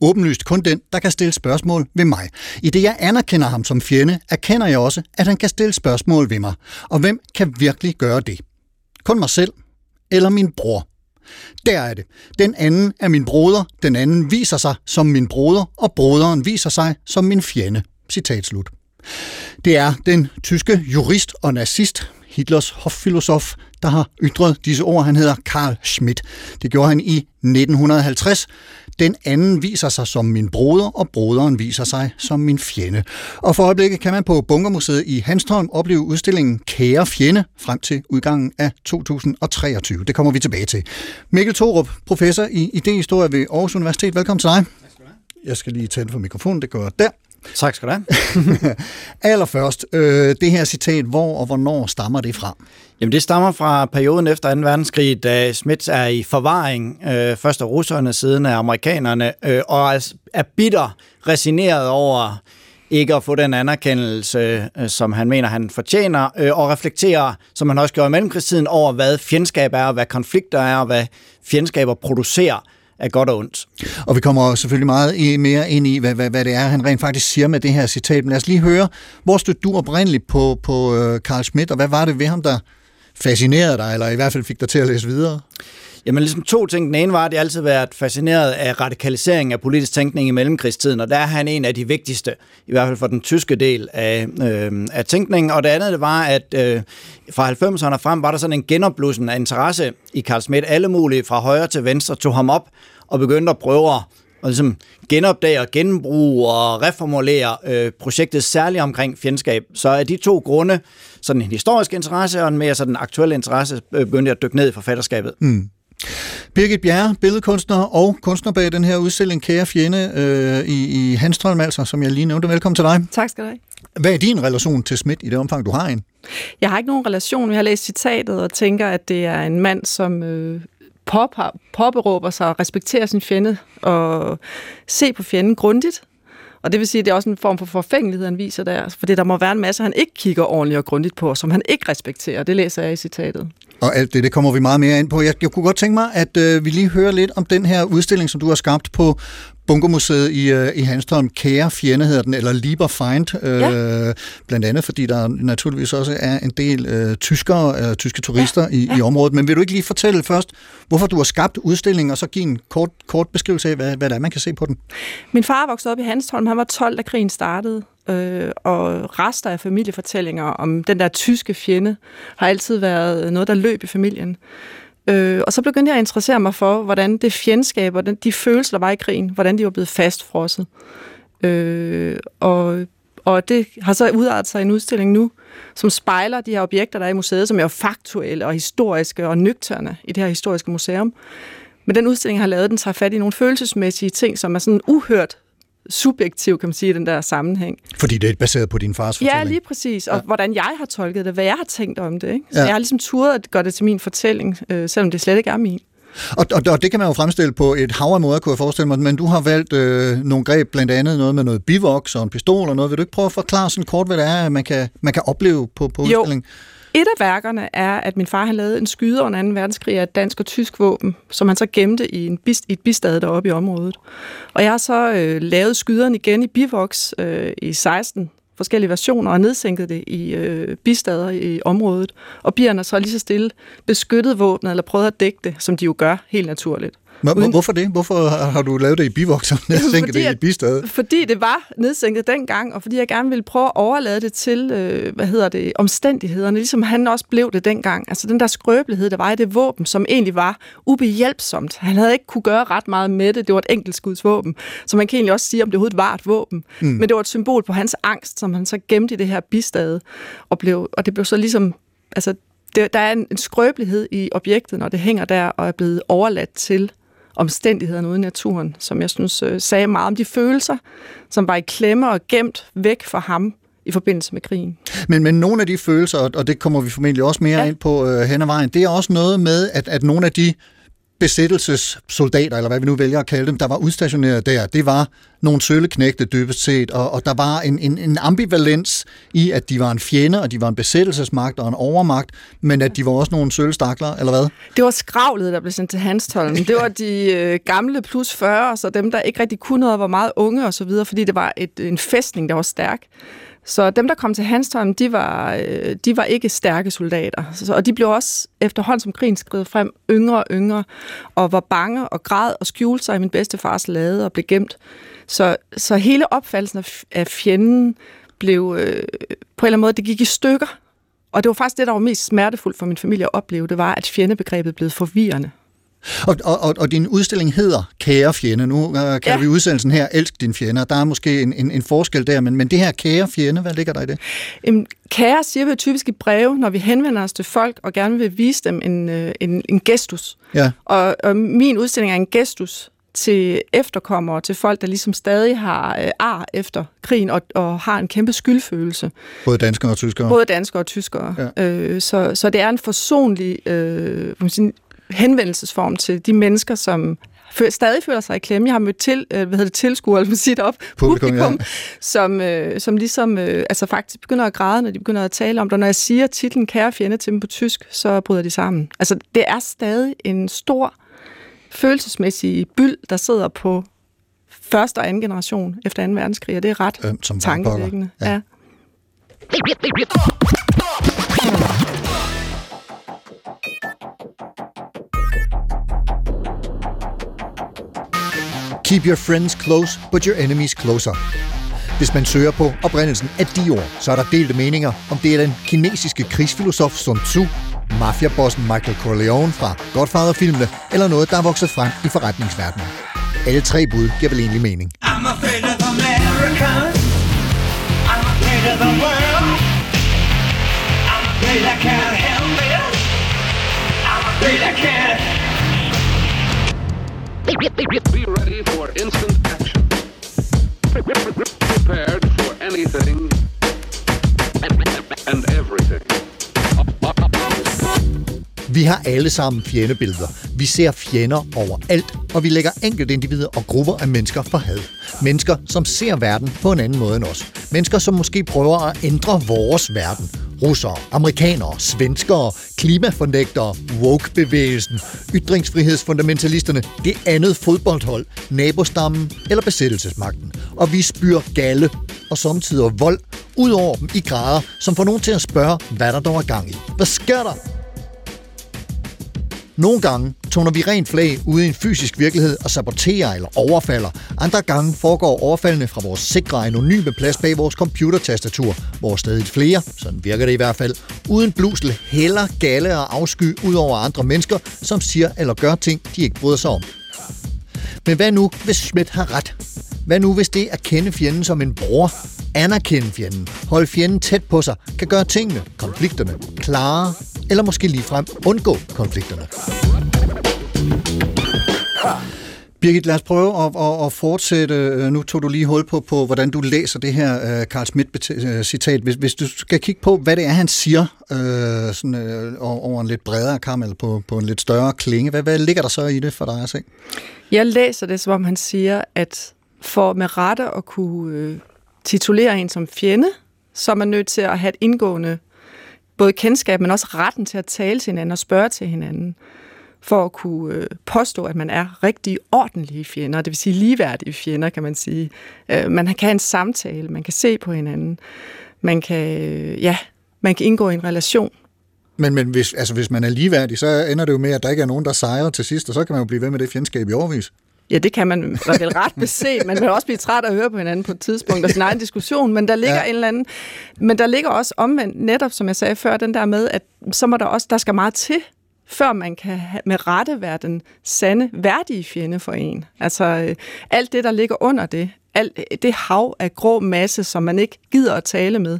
Åbenlyst kun den, der kan stille spørgsmål ved mig. I det jeg anerkender ham som fjende, erkender jeg også, at han kan stille spørgsmål ved mig. Og hvem kan virkelig gøre det? Kun mig selv eller min bror? Der er det. Den anden er min broder, den anden viser sig som min broder, og broderen viser sig som min fjende. Citat slut. Det er den tyske jurist og nazist, Hitlers hoffilosof, der har ytret disse ord. Han hedder Karl Schmidt. Det gjorde han i 1950. Den anden viser sig som min broder, og broderen viser sig som min fjende. Og for øjeblikket kan man på Bunkermuseet i Hanstholm opleve udstillingen Kære Fjende frem til udgangen af 2023. Det kommer vi tilbage til. Mikkel Thorup, professor i idehistorie ved Aarhus Universitet. Velkommen til dig. Jeg skal lige tænde for mikrofonen, det gør jeg der. Tak skal du have. Allerførst, øh, det her citat, hvor og hvornår stammer det fra? Jamen det stammer fra perioden efter 2. verdenskrig, da Schmidt er i forvaring, øh, først af russerne, siden af amerikanerne, øh, og er, er bitter resigneret over ikke at få den anerkendelse, øh, som han mener, han fortjener, øh, og reflekterer, som han også gjorde i mellemkrigstiden, over hvad fjendskab er, hvad konflikter er, og hvad fjendskaber producerer af godt og ondt. Og vi kommer selvfølgelig meget mere ind i, hvad, hvad, hvad det er, han rent faktisk siger med det her citat. Men lad os lige høre, hvor stod du oprindeligt på, på uh, Carl Schmidt, og hvad var det ved ham, der fascinerede dig, eller i hvert fald fik dig til at læse videre? Jamen ligesom to ting. Den ene var, at jeg altid været fascineret af radikalisering af politisk tænkning i mellemkrigstiden, og der er han en af de vigtigste, i hvert fald for den tyske del af, øh, af tænkningen. Og det andet det var, at øh, fra 90'erne frem var der sådan en genopblussen af interesse i Carl Schmidt. Alle mulige fra højre til venstre tog ham op og begyndte at prøve at og ligesom genopdage og genbruge og reformulere øh, projektet særligt omkring fjendskab. Så af de to grunde, sådan en historisk interesse og en mere sådan aktuel interesse, øh, begyndte jeg at dykke ned i forfatterskabet. Mm. Birgit Bjerre, billedkunstner og kunstner bag den her udstilling Kære Fjende øh, i, i Hanstholm, altså, som jeg lige nævnte. Velkommen til dig. Tak skal du have. Hvad er din relation til Schmidt i det omfang, du har en? Jeg har ikke nogen relation. Jeg har læst citatet og tænker, at det er en mand, som øh, påberåber sig og respekterer sin fjende og se på fjenden grundigt. Og det vil sige, at det er også en form for forfængelighed, han viser der. Altså, fordi der må være en masse, han ikke kigger ordentligt og grundigt på, som han ikke respekterer. Det læser jeg i citatet. Og alt det, det kommer vi meget mere ind på. Jeg, jeg kunne godt tænke mig, at øh, vi lige hører lidt om den her udstilling, som du har skabt på Bunkermuseet i, øh, i Hanstholm. Kære fjende hedder den, eller Lieber Feind. Øh, ja. Blandt andet, fordi der naturligvis også er en del øh, tyskere, øh, tyske turister ja. i, ja. i området. Men vil du ikke lige fortælle først, hvorfor du har skabt udstillingen, og så give en kort, kort beskrivelse af, hvad, hvad det er, man kan se på den? Min far voksede op i Hanstholm. Han var 12, da krigen startede øh, og rester af familiefortællinger om den der tyske fjende har altid været noget, der løb i familien. Øh, og så begyndte jeg at interessere mig for, hvordan det fjendskab og den, de følelser, der var i krigen, hvordan de var blevet fastfrosset. Øh, og, og det har så udartet sig i en udstilling nu, som spejler de her objekter, der er i museet, som er faktuelle og historiske og nøgterne i det her historiske museum. Men den udstilling, jeg har lavet, den tager fat i nogle følelsesmæssige ting, som er sådan uhørt subjektiv, kan man sige, i den der sammenhæng. Fordi det er baseret på din fars fortælling. Ja, lige præcis. Og ja. hvordan jeg har tolket det, hvad jeg har tænkt om det. Ikke? Så ja. jeg har ligesom turet at gøre det til min fortælling, øh, selvom det slet ikke er min. Og, og, og det kan man jo fremstille på et hav af måder, kunne jeg forestille mig, men du har valgt øh, nogle greb, blandt andet noget med noget bivoks og en pistol og noget. Vil du ikke prøve at forklare sådan kort, hvad det er, man kan, man kan opleve på, på udstillingen? Jo. Et af værkerne er, at min far han lavede en skyder under 2. verdenskrig af et dansk og tysk våben, som han så gemte i, en bist, i et bistad deroppe i området. Og jeg har så øh, lavet skyderen igen i bivoks øh, i 16 forskellige versioner og nedsænket det i øh, bistader i området. Og bierne har så lige så stille beskyttet våbnet eller prøvet at dække det, som de jo gør helt naturligt. Uden... Hvorfor det? Hvorfor har du lavet det i bivoks og nedsænket det i bistadet? Fordi det var nedsænket dengang, og fordi jeg gerne ville prøve at overlade det til, øh, hvad hedder det, omstændighederne, ligesom han også blev det dengang. Altså den der skrøbelighed, der var i det våben, som egentlig var ubehjælpsomt. Han havde ikke kunne gøre ret meget med det. Det var et enkeltskudsvåben, så man kan egentlig også sige, om det overhovedet var et våben. Mm. Men det var et symbol på hans angst, som han så gemte i det her bistade, og, blev, og det blev så ligesom, altså det, der er en, en skrøbelighed i objektet, når det hænger der og er blevet overladt til omstændighederne ude i naturen, som jeg synes øh, sagde meget om de følelser, som var i klemme og gemt væk fra ham i forbindelse med krigen. Men, men nogle af de følelser, og det kommer vi formentlig også mere ja. ind på øh, hen ad vejen, det er også noget med, at, at nogle af de besættelsessoldater, eller hvad vi nu vælger at kalde dem, der var udstationeret der, det var nogle søleknægte dybest set, og, og der var en, en, en ambivalens i, at de var en fjende, og de var en besættelsesmagt og en overmagt, men at de var også nogle sølestakler, eller hvad? Det var skravlet, der blev sendt til Hanstholm. Det var de øh, gamle plus 40, så dem, der ikke rigtig kunne noget, var meget unge og så videre, fordi det var et, en fæstning, der var stærk. Så dem, der kom til Hanstholm, de var, øh, de var ikke stærke soldater. Og de blev også efterhånden som krigen skred frem yngre og yngre, og var bange og græd og skjulte sig i min bedstefars lade og blev gemt. Så, så hele opfattelsen af fjenden blev øh, på en eller anden måde, det gik i stykker. Og det var faktisk det, der var mest smertefuldt for min familie at opleve, det var, at fjendebegrebet blev forvirrende. Og, og, og din udstilling hedder Kære Fjende. Nu uh, kan ja. vi udsendelsen her Elsk din fjende. Der er måske en, en, en forskel der, men, men det her Kære Fjende, hvad ligger der i det? Jamen, kære siger vi typisk i breve, når vi henvender os til folk og gerne vil vise dem en, øh, en, en gestus. Ja. Og, og min udstilling er en gestus til efterkommere, til folk, der ligesom stadig har øh, ar efter krigen og, og har en kæmpe skyldfølelse. Både danskere og tyskere? Både danskere og tyskere. Ja. Øh, så, så det er en forsonlig øh, henvendelsesform til de mennesker, som stadig føler sig i klemme. Jeg har mødt til, øh, hvad hedder det, tilskuer, eller sige op, publikum, publikum ja. som, øh, som ligesom øh, altså faktisk begynder at græde, når de begynder at tale om det. Når jeg siger titlen Kære fjende til dem på tysk, så bryder de sammen. Altså, det er stadig en stor følelsesmæssig byld, der sidder på første og anden generation efter 2. verdenskrig, og det er ret øh, som tankevækkende. Ja. ja. Keep your friends close, but your enemies closer. Hvis man søger på oprindelsen af de ord, så er der delte meninger, om det er den kinesiske krigsfilosof Sun Tzu, mafiabossen Michael Corleone fra Godfather-filmene, eller noget, der er vokset frem i forretningsverdenen. Alle tre bud giver vel egentlig mening. I'm a of America. I'm a of the world. I'm afraid I can't help it. I'm afraid I can't Be ready for instant action. Prepared for anything and everything. Vi har alle sammen fjendebilleder. Vi ser fjender overalt, og vi lægger enkelte individer og grupper af mennesker for had. Mennesker, som ser verden på en anden måde end os. Mennesker, som måske prøver at ændre vores verden russere, amerikanere, svenskere, klimafornægtere, woke-bevægelsen, ytringsfrihedsfundamentalisterne, det andet fodboldhold, nabostammen eller besættelsesmagten. Og vi spyr galle og samtidig vold ud over dem i grader, som får nogen til at spørge, hvad der dog er gang i. Hvad sker der? Nogle gange toner vi rent flag ude i en fysisk virkelighed og saboterer eller overfalder. Andre gange foregår overfaldene fra vores sikre anonyme plads bag vores computertastatur, hvor stadig flere, sådan virker det i hvert fald, uden blusel heller gale og afsky ud over andre mennesker, som siger eller gør ting, de ikke bryder sig om. Men hvad nu, hvis Schmidt har ret? Hvad nu, hvis det at kende fjenden som en bror, anerkende fjenden, holde fjenden tæt på sig, kan gøre tingene, konflikterne, klare, eller måske ligefrem undgå konflikterne? Birgit, lad os prøve at, at, at fortsætte. Øh, nu tog du lige hul på, på hvordan du læser det her uh, Carl Schmidt-citat. Øh, hvis, hvis du skal kigge på, hvad det er, han siger uh, sådan, uh, over en lidt bredere kam, eller på, på en lidt større klinge, hvad, hvad ligger der så i det for dig at se? Jeg læser det, som om han siger, at for med rette at kunne uh, titulere en som fjende, så er man nødt til at have et indgående både kendskab, men også retten til at tale til hinanden og spørge til hinanden for at kunne øh, påstå, at man er rigtig ordentlige fjender, det vil sige ligeværdige fjender, kan man sige. Øh, man kan have en samtale, man kan se på hinanden, man kan, øh, ja, man kan indgå i en relation. Men, men hvis, altså, hvis man er ligeværdig, så ender det jo med, at der ikke er nogen, der sejrer til sidst, og så kan man jo blive ved med det fjendskab i overvis. Ja, det kan man vel ret bese. Man vil også blive træt af at høre på hinanden på et tidspunkt og sin egen diskussion, men der ligger ja. en eller anden... Men der ligger også omvendt, netop som jeg sagde før, den der med, at så må der også, der skal meget til før man kan med rette være den sande, værdige fjende for en. Altså øh, alt det, der ligger under det, alt det hav af grå masse, som man ikke gider at tale med,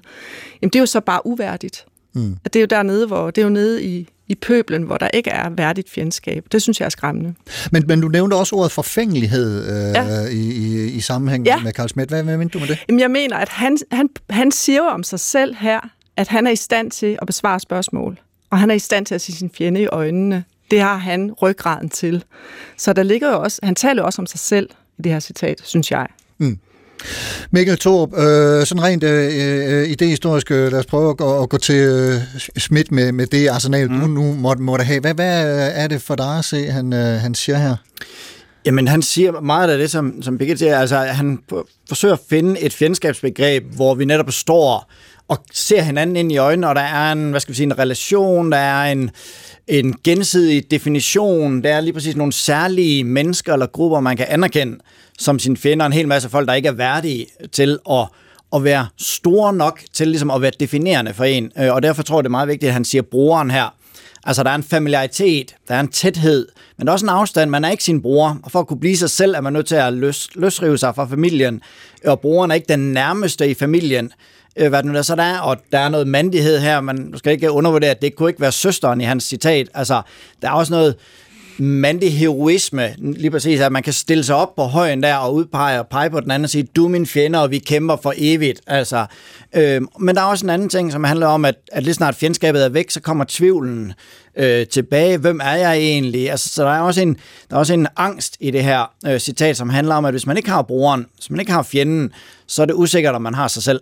jamen det er jo så bare uværdigt. Mm. At det er jo dernede, hvor det er jo nede i, i pøblen, hvor der ikke er værdigt fjendskab. Det synes jeg er skræmmende. Men, men du nævnte også ordet forfængelighed øh, ja. i, i, i sammenhæng ja. med Carl Schmidt. Hvad, hvad mener du med det? Jamen, jeg mener, at han, han, han siger om sig selv her, at han er i stand til at besvare spørgsmål. Og han er i stand til at se sin fjende i øjnene. Det har han ryggraden til. Så der ligger jo også, han taler jo også om sig selv i det her citat, synes jeg. Mm. Mikkel Thorup, øh, sådan rent øh, øh, idehistorisk, øh, lad os prøve at gå, at gå til øh, Schmidt med, med det arsenal, mm. du nu måtte, måtte have. Hvad, hvad er det for dig at se, han, øh, han siger her? Jamen, han siger meget af det, som, som Birgit siger. Altså, han forsøger at finde et fjendskabsbegreb, hvor vi netop står og ser hinanden ind i øjnene, og der er en, hvad skal vi sige, en relation, der er en, en gensidig definition, der er lige præcis nogle særlige mennesker eller grupper, man kan anerkende som sine fjender, en hel masse folk, der ikke er værdige til at at være store nok til ligesom at være definerende for en. Øh, og derfor tror jeg, det er meget vigtigt, at han siger brugeren her. Altså, der er en familiaritet, der er en tæthed, men der er også en afstand. Man er ikke sin bror, og for at kunne blive sig selv, er man nødt til at løs, løsrive sig fra familien. Og broren er ikke den nærmeste i familien øh, hvad det nu der så der er, og der er noget mandighed her, man skal ikke undervurdere, at det kunne ikke være søsteren i hans citat. Altså, der er også noget mandig heroisme, lige præcis, at man kan stille sig op på højen der og udpege og pege på den anden og sige, du er min fjende, og vi kæmper for evigt. Altså, øh, men der er også en anden ting, som handler om, at, at lige snart fjendskabet er væk, så kommer tvivlen øh, tilbage. Hvem er jeg egentlig? Altså, så der er også en, der er også en angst i det her øh, citat, som handler om, at hvis man ikke har brugeren, hvis man ikke har fjenden, så er det usikkert, om man har sig selv.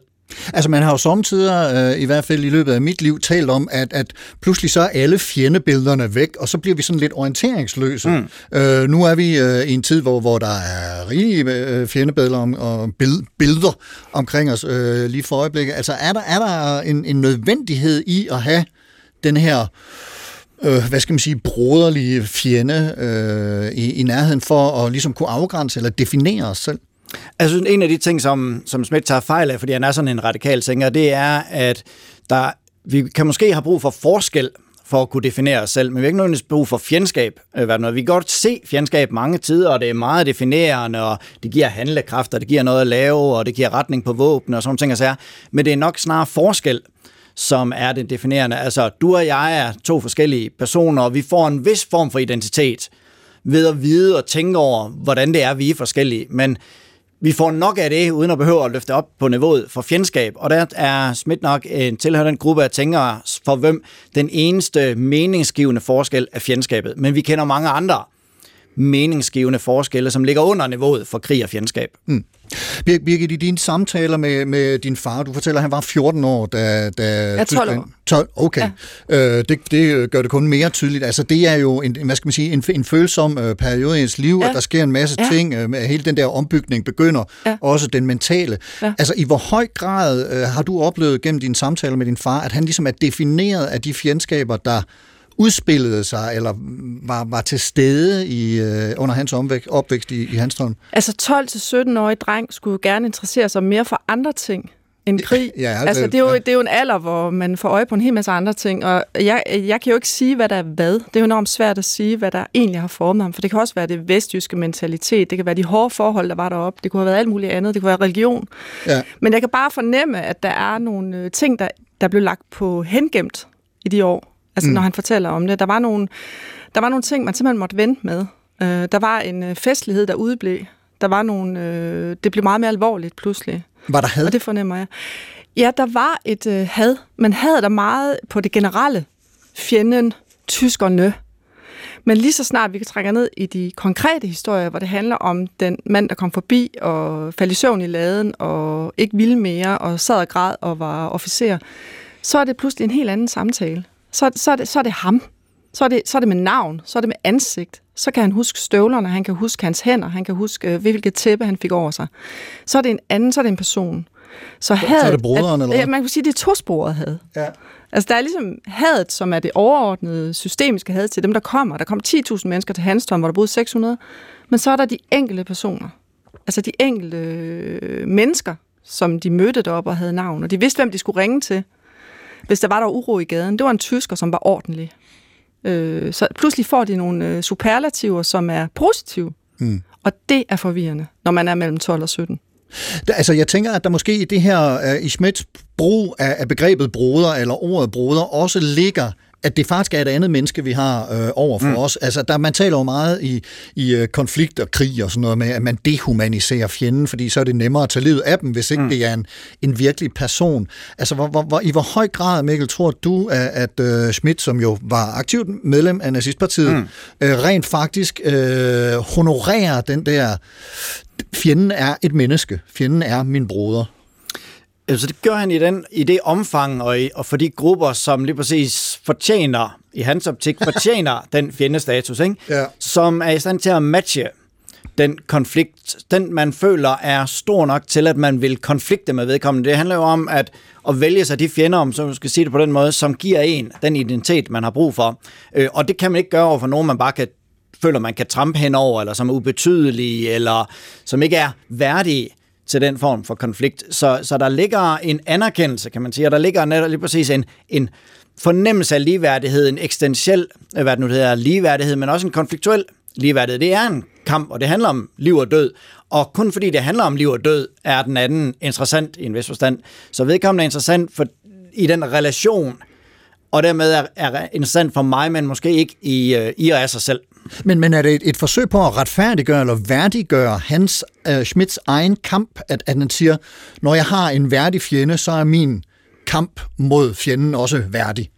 Altså man har jo samtidig, øh, i hvert fald i løbet af mit liv, talt om, at, at pludselig så er alle fjendebillederne væk, og så bliver vi sådan lidt orienteringsløse. Mm. Øh, nu er vi øh, i en tid, hvor, hvor der er rige øh, fjendebilleder om, og bill, billeder omkring os øh, lige for øjeblikket. Altså er der, er der en, en nødvendighed i at have den her øh, hvad skal man sige, broderlige fjende øh, i, i nærheden for at ligesom kunne afgrænse eller definere os selv? Jeg synes, en af de ting, som, som Schmidt tager fejl af, fordi han er sådan en radikal tænker, det er, at der, vi kan måske have brug for forskel for at kunne definere os selv, men vi har ikke nødvendigvis brug for fjendskab. Øh, vi kan godt se fjendskab mange tider, og det er meget definerende, og det giver handlekraft, og det giver noget at lave, og det giver retning på våben og sådan ting. Altså, men det er nok snarere forskel, som er det definerende. Altså, du og jeg er to forskellige personer, og vi får en vis form for identitet ved at vide og tænke over, hvordan det er, vi er forskellige. Men vi får nok af det, uden at behøve at løfte op på niveauet for fjendskab. Og der er Schmidt nok en tilhører den gruppe af tænkere, for hvem den eneste meningsgivende forskel er fjendskabet. Men vi kender mange andre meningsgivende forskelle, som ligger under niveauet for krig og fjendskab. Mm. Birgit, i dine samtaler med, med din far, du fortæller, at han var 14 år, da... da ja, 12 år. 12, okay. Ja. Øh, det, det gør det kun mere tydeligt. Altså, det er jo en, hvad skal man sige, en, en følsom øh, periode i ens liv, ja. at der sker en masse ja. ting, øh, med hele den der ombygning begynder, ja. også den mentale. Ja. Altså, i hvor høj grad øh, har du oplevet gennem dine samtaler med din far, at han ligesom er defineret af de fjendskaber, der udspillede sig, eller var, var til stede i, øh, under hans omvæk, opvækst i, i Hanstholm? Altså 12-17-årig dreng skulle gerne interessere sig mere for andre ting end krig. Ja, altså, altså, det, er jo, ja. det er jo en alder, hvor man får øje på en hel masse andre ting, og jeg, jeg kan jo ikke sige, hvad der er hvad. Det er jo enormt svært at sige, hvad der egentlig har formet ham, for det kan også være det vestjyske mentalitet, det kan være de hårde forhold, der var deroppe, det kunne have været alt muligt andet, det kunne være religion. Ja. Men jeg kan bare fornemme, at der er nogle øh, ting, der, der blev lagt på hengemt i de år, altså mm. når han fortæller om det. Der var nogle, der var nogle ting, man simpelthen måtte vente med. Øh, der var en øh, festlighed, der udeblev. Der var nogle, øh, det blev meget mere alvorligt pludselig. Var der had? Og det fornemmer jeg. Ja, der var et øh, had, men havde der meget på det generelle fjenden, tyskerne. Men lige så snart vi kan trække ned i de konkrete historier, hvor det handler om den mand, der kom forbi og faldt i søvn i laden og ikke ville mere og sad og græd og var officer, så er det pludselig en helt anden samtale så, så, er det, så er det ham. Så er det, så er det med navn, så er det med ansigt. Så kan han huske støvlerne, han kan huske hans hænder, han kan huske, øh, hvilket tæppe han fik over sig. Så er det en anden, så er det en person. Så, had, så er det broderen, at, eller hvad? Man kan sige, det er tosporet had. Ja. Altså, der er ligesom hadet, som er det overordnede systemiske had til dem, der kommer. Der kom 10.000 mennesker til Hanstholm, hvor der boede 600. Men så er der de enkelte personer. Altså de enkelte øh, mennesker, som de mødte deroppe og havde navn. Og de vidste, hvem de skulle ringe til hvis der var der uro i gaden. Det var en tysker, som var ordentlig. Øh, så pludselig får de nogle øh, superlativer, som er positive. Mm. Og det er forvirrende, når man er mellem 12 og 17. Der, altså, jeg tænker, at der måske i det her, uh, i Schmidts brug af, af begrebet broder, eller ordet broder, også ligger at det faktisk er et andet menneske, vi har øh, over for mm. os. Altså, der, man taler jo meget i, i øh, konflikt og krig og sådan noget med, at man dehumaniserer fjenden, fordi så er det nemmere at tage livet af dem, hvis ikke mm. det er en, en virkelig person. Altså, hvor, hvor, hvor, i hvor høj grad, Mikkel, tror du, at, at øh, Schmidt, som jo var aktivt medlem af nazistpartiet, mm. øh, rent faktisk øh, honorerer den der, fjenden er et menneske, fjenden er min broder? Altså det gør han i, den, i det omfang, og, i, og for de grupper, som lige præcis fortjener, i hans optik, fortjener den fjendestatus, ikke? Ja. som er i stand til at matche den konflikt, den man føler er stor nok til, at man vil konflikte med vedkommende. Det handler jo om at, at vælge sig de fjender, om så skal sige det på den måde, som giver en den identitet, man har brug for. Øh, og det kan man ikke gøre over for nogen, man bare kan føler, man kan trampe henover, eller som er ubetydelige, eller som ikke er værdige til den form for konflikt. Så, så der ligger en anerkendelse, kan man sige, og der ligger netop lige præcis en, en fornemmelse af ligeværdighed, en eksistentiel, øh, hvad det nu hedder, ligeværdighed, men også en konfliktuel ligeværdighed. Det er en kamp, og det handler om liv og død. Og kun fordi det handler om liv og død, er den anden interessant i en vis forstand. Så vedkommende er interessant for, i den relation, og dermed er, er interessant for mig, men måske ikke i, øh, i og af sig selv. Men, men er det et, et forsøg på at retfærdiggøre eller værdiggøre hans, øh, Schmidts egen kamp, at, at han siger, når jeg har en værdig fjende, så er min kamp mod fjenden også værdig?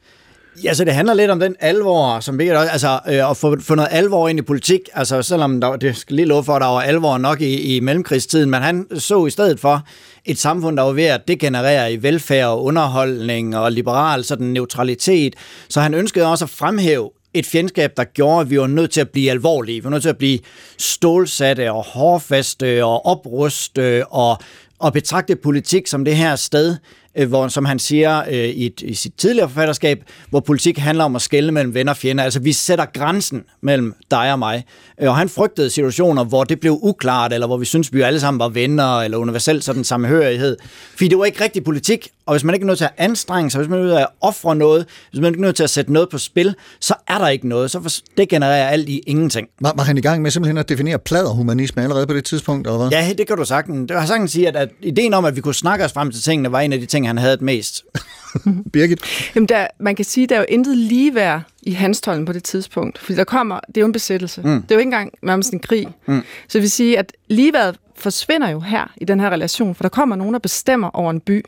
Ja, så det handler lidt om den alvor, som vi altså øh, at få, få noget alvor ind i politik, altså selvom der, det skal lige love for, at der var alvor nok i, i mellemkrigstiden, men han så i stedet for et samfund, der var ved at degenerere i velfærd og underholdning og liberal sådan neutralitet, så han ønskede også at fremhæve et fjendskab, der gjorde, at vi var nødt til at blive alvorlige. Vi var nødt til at blive stålsatte og hårdfaste og opruste og, og betragte politik som det her sted, øh, hvor, som han siger øh, i, et, i sit tidligere forfatterskab, hvor politik handler om at skelne mellem venner og fjender. Altså, vi sætter grænsen mellem dig og mig. Øh, og han frygtede situationer, hvor det blev uklart, eller hvor vi synes vi alle sammen var venner, eller universelt sådan samhørighed. Fordi det var ikke rigtig politik, og hvis man ikke er nødt til at anstrenge sig, hvis man er nødt til at ofre noget, hvis man ikke er nødt til at sætte noget på spil, så er der ikke noget. Så det genererer alt i ingenting. Var, var han i gang med simpelthen at definere pladerhumanisme allerede på det tidspunkt, eller hvad? Ja, det kan du sagtens. Det har sagtens sige, at, at ideen om, at vi kunne snakke os frem til tingene, var en af de ting, han havde mest. Birgit? Jamen der, man kan sige, at der er jo intet ligeværd i Hanstholm på det tidspunkt. Fordi der kommer, det er jo en besættelse. Mm. Det er jo ikke engang nærmest en krig. Mm. Så det vil sige, at ligeværd forsvinder jo her i den her relation, for der kommer nogen, der bestemmer over en by.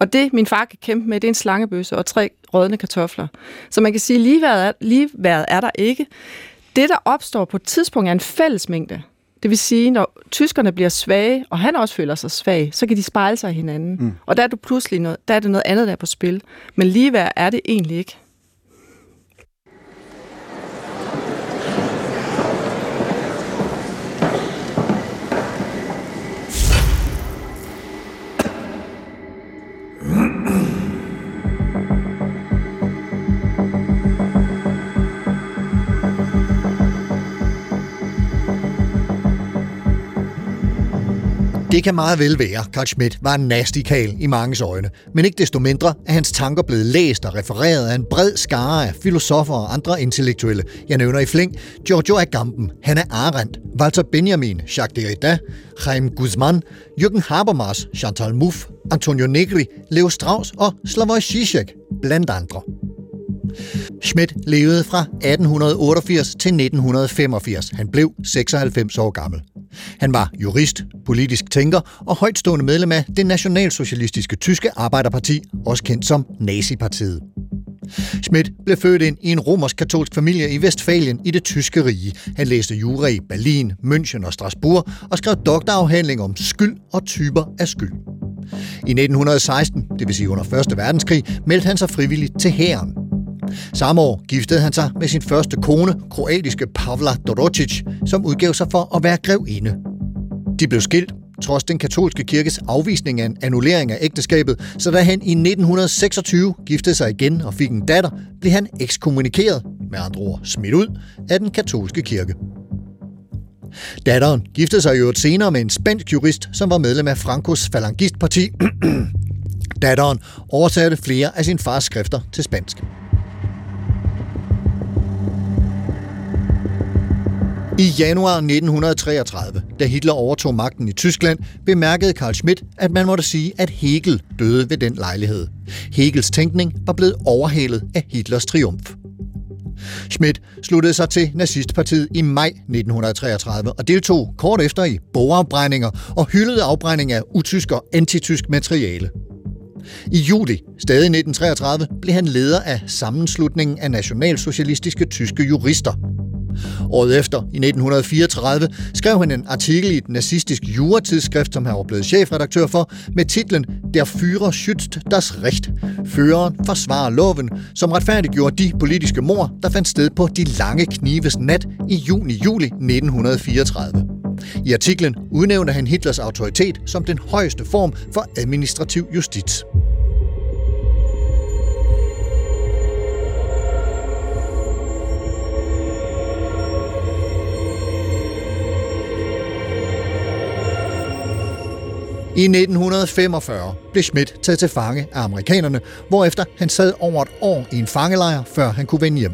Og det, min far kan kæmpe med, det er en slangebøsse og tre rådne kartofler. Så man kan sige, at er, ligeværd er der ikke. Det, der opstår på et tidspunkt, er en fællesmængde. Det vil sige, når tyskerne bliver svage, og han også føler sig svag, så kan de spejle sig i hinanden. Mm. Og der er du pludselig noget, der er det noget andet, der er på spil. Men ligeværd er det egentlig ikke. Det kan meget vel være, Carl Schmidt var en nasty kal i manges øjne, men ikke desto mindre er hans tanker blevet læst og refereret af en bred skare af filosofer og andre intellektuelle. Jeg nævner i flæng Giorgio Agamben, Hannah Arendt, Walter Benjamin, Jacques Derrida, Chaim Guzman, Jürgen Habermas, Chantal Mouffe, Antonio Negri, Leo Strauss og Slavoj Žižek, blandt andre. Schmidt levede fra 1888 til 1985. Han blev 96 år gammel. Han var jurist, politisk tænker og højtstående medlem af det nationalsocialistiske tyske arbejderparti, også kendt som Nazipartiet. Schmidt blev født ind i en romersk-katolsk familie i Vestfalien i det tyske rige. Han læste jura i Berlin, München og Strasbourg og skrev doktorafhandling om skyld og typer af skyld. I 1916, det vil sige under 1. verdenskrig, meldte han sig frivilligt til hæren. Samme år giftede han sig med sin første kone, kroatiske Pavla Dorotic, som udgav sig for at være grevinde. De blev skilt, trods den katolske kirkes afvisning af en annullering af ægteskabet, så da han i 1926 giftede sig igen og fik en datter, blev han ekskommunikeret, med andre ord smidt ud, af den katolske kirke. Datteren giftede sig i øvrigt senere med en spansk jurist, som var medlem af Frankos falangistparti. Datteren oversatte flere af sin fars skrifter til spansk. I januar 1933, da Hitler overtog magten i Tyskland, bemærkede Karl Schmidt, at man måtte sige, at Hegel døde ved den lejlighed. Hegels tænkning var blevet overhalet af Hitlers triumf. Schmidt sluttede sig til nazistpartiet i maj 1933 og deltog kort efter i bogafbrændinger og hyldede afbrænding af utysk og antitysk materiale. I juli, stadig 1933, blev han leder af sammenslutningen af nationalsocialistiske tyske jurister. Året efter, i 1934, skrev han en artikel i et nazistisk juratidsskrift, som han var blevet chefredaktør for, med titlen Der Führer schützt das Recht. Føreren forsvarer loven, som retfærdiggjorde de politiske mord, der fandt sted på de lange knives nat i juni-juli 1934. I artiklen udnævnte han Hitlers autoritet som den højeste form for administrativ justits. I 1945 blev Schmidt taget til fange af amerikanerne, hvorefter han sad over et år i en fangelejr, før han kunne vende hjem.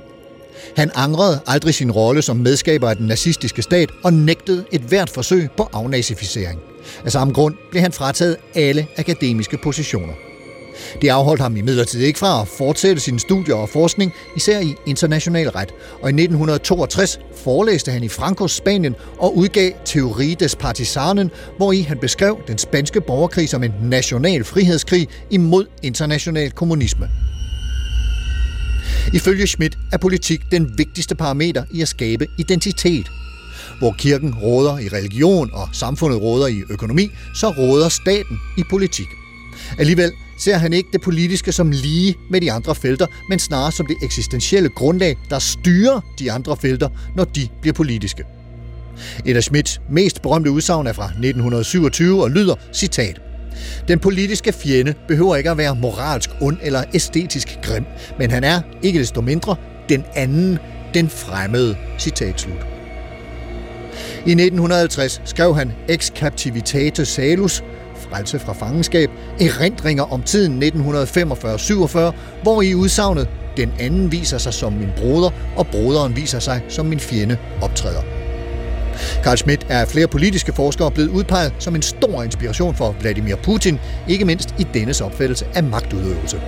Han angrede aldrig sin rolle som medskaber af den nazistiske stat og nægtede et hvert forsøg på afnazificering. Af samme grund blev han frataget alle akademiske positioner. Det afholdt ham imidlertid ikke fra at fortsætte sine studier og forskning, især i international ret. Og i 1962 forelæste han i Frankos Spanien og udgav Teori des Partisanen, hvor i han beskrev den spanske borgerkrig som en national frihedskrig imod international kommunisme. Ifølge Schmidt er politik den vigtigste parameter i at skabe identitet. Hvor kirken råder i religion og samfundet råder i økonomi, så råder staten i politik. Alligevel ser han ikke det politiske som lige med de andre felter, men snarere som det eksistentielle grundlag, der styrer de andre felter, når de bliver politiske. Et af Schmidts mest berømte udsagn er fra 1927 og lyder, citat, den politiske fjende behøver ikke at være moralsk ond eller æstetisk grim, men han er, ikke desto mindre, den anden, den fremmede. Citat slut. I 1950 skrev han Ex Captivitate Salus, frelse fra fangenskab, erindringer om tiden 1945-47, hvor i udsagnet den anden viser sig som min broder, og broderen viser sig som min fjende optræder. Carl Schmidt er flere politiske forskere blevet udpeget som en stor inspiration for Vladimir Putin, ikke mindst i dennes opfattelse af magtudøvelse.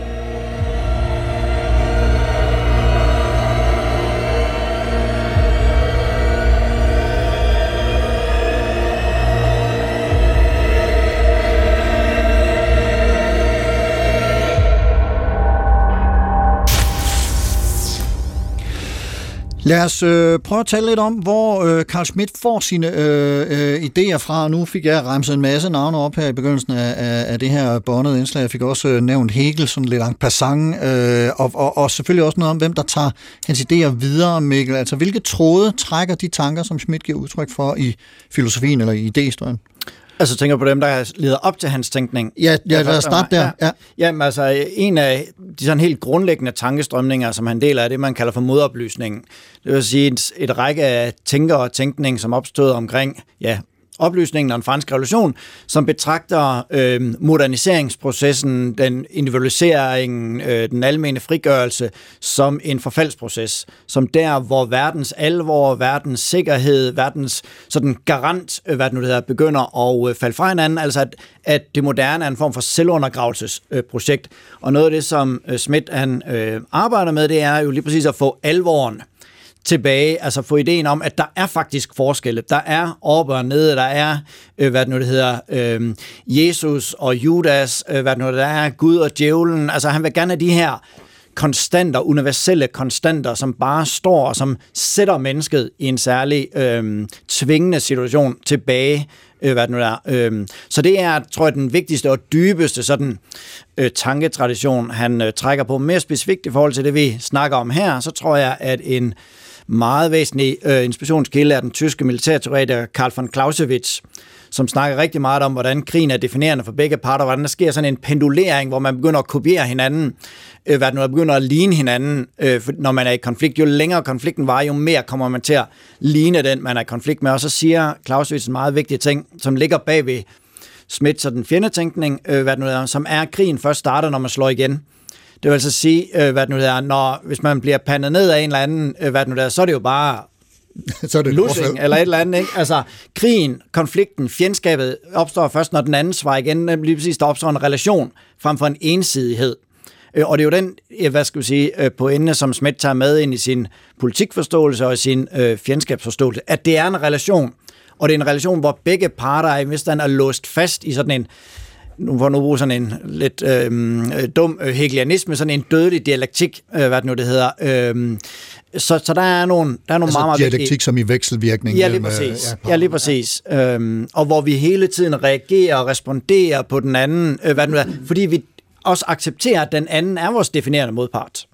Lad os øh, prøve at tale lidt om, hvor øh, Carl Schmidt får sine øh, øh, idéer fra. Nu fik jeg remset en masse navne op her i begyndelsen af, af, af det her båndede indslag. Jeg fik også øh, nævnt Hegel, sådan lidt en passant, øh, og, og, og selvfølgelig også noget om, hvem der tager hans idéer videre, Mikkel. Altså, hvilke tråde trækker de tanker, som Schmidt giver udtryk for i filosofien eller i idéhistorien? Altså tænker på dem, der leder op til hans tænkning. Ja, ja lad os starte der. Ja. Jamen altså, en af de sådan helt grundlæggende tankestrømninger, som han deler, er det, man kalder for modoplysningen. Det vil sige et, et række af tænker og tænkning, som opstod omkring ja, oplysningen og den franske revolution, som betragter øh, moderniseringsprocessen, den individualisering, øh, den almene frigørelse som en forfaldsproces, som der, hvor verdens alvor, verdens sikkerhed, verdens sådan garant, øh, hvad det nu det hedder, begynder at øh, falde fra hinanden, altså at, at det moderne er en form for selvundergravelsesprojekt. Øh, og noget af det, som øh, Schmidt han øh, arbejder med, det er jo lige præcis at få alvoren tilbage, altså få ideen om, at der er faktisk forskelle. Der er oppe og nede, der er, øh, hvad det nu det hedder, øh, Jesus og Judas, øh, hvad det nu der er, Gud og djævlen. Altså han vil gerne have de her konstanter, universelle konstanter, som bare står og som sætter mennesket i en særlig øh, tvingende situation tilbage, øh, hvad det nu er. Øh, så det er, tror jeg, den vigtigste og dybeste sådan øh, tanketradition, han øh, trækker på. Mere specifikt i forhold til det, vi snakker om her, så tror jeg, at en meget væsentlig øh, inspirationskilde er den tyske militærteoretiker Karl von Clausewitz, som snakker rigtig meget om, hvordan krigen er definerende for begge parter, hvordan der sker sådan en pendulering, hvor man begynder at kopiere hinanden, øh, hvad nu begynder at ligne hinanden, øh, når man er i konflikt. Jo længere konflikten var, jo mere kommer man til at ligne den, man er i konflikt med. Og så siger Clausewitz en meget vigtig ting, som ligger bagved Smits og den fjendetænkning, øh, hvad nu er, som er, at krigen først starter, når man slår igen. Det vil altså sige, øh, hvad det nu er, når, hvis man bliver pandet ned af en eller anden, øh, hvad det nu er, så er det jo bare Så er det et lussing eller et eller andet. Ikke? Altså, krigen, konflikten, fjendskabet opstår først, når den anden svarer igen. Lige præcis, der opstår en relation frem for en ensidighed. Øh, Og det er jo den, hvad skal vi sige, øh, pointe, som Schmidt tager med ind i sin politikforståelse og i sin øh, fjendskabsforståelse, at det er en relation, og det er en relation, hvor begge parter er, hvis den er låst fast i sådan en, nu får nu bruge sådan en lidt øh, øh, dum øh, hegelianisme, sådan en dødelig dialektik, øh, hvad det nu det hedder. Øh, så, så der er nogle, der er nogle Altså meget, meget vigtige- dialektik som i vekselvirkning. Ja, lige øh, præcis. ja, Ja, lige præcis. Øhm, og hvor vi hele tiden reagerer og responderer på den anden, øh, hvad det nu er, fordi vi også accepterer, at den anden er vores definerende modpart.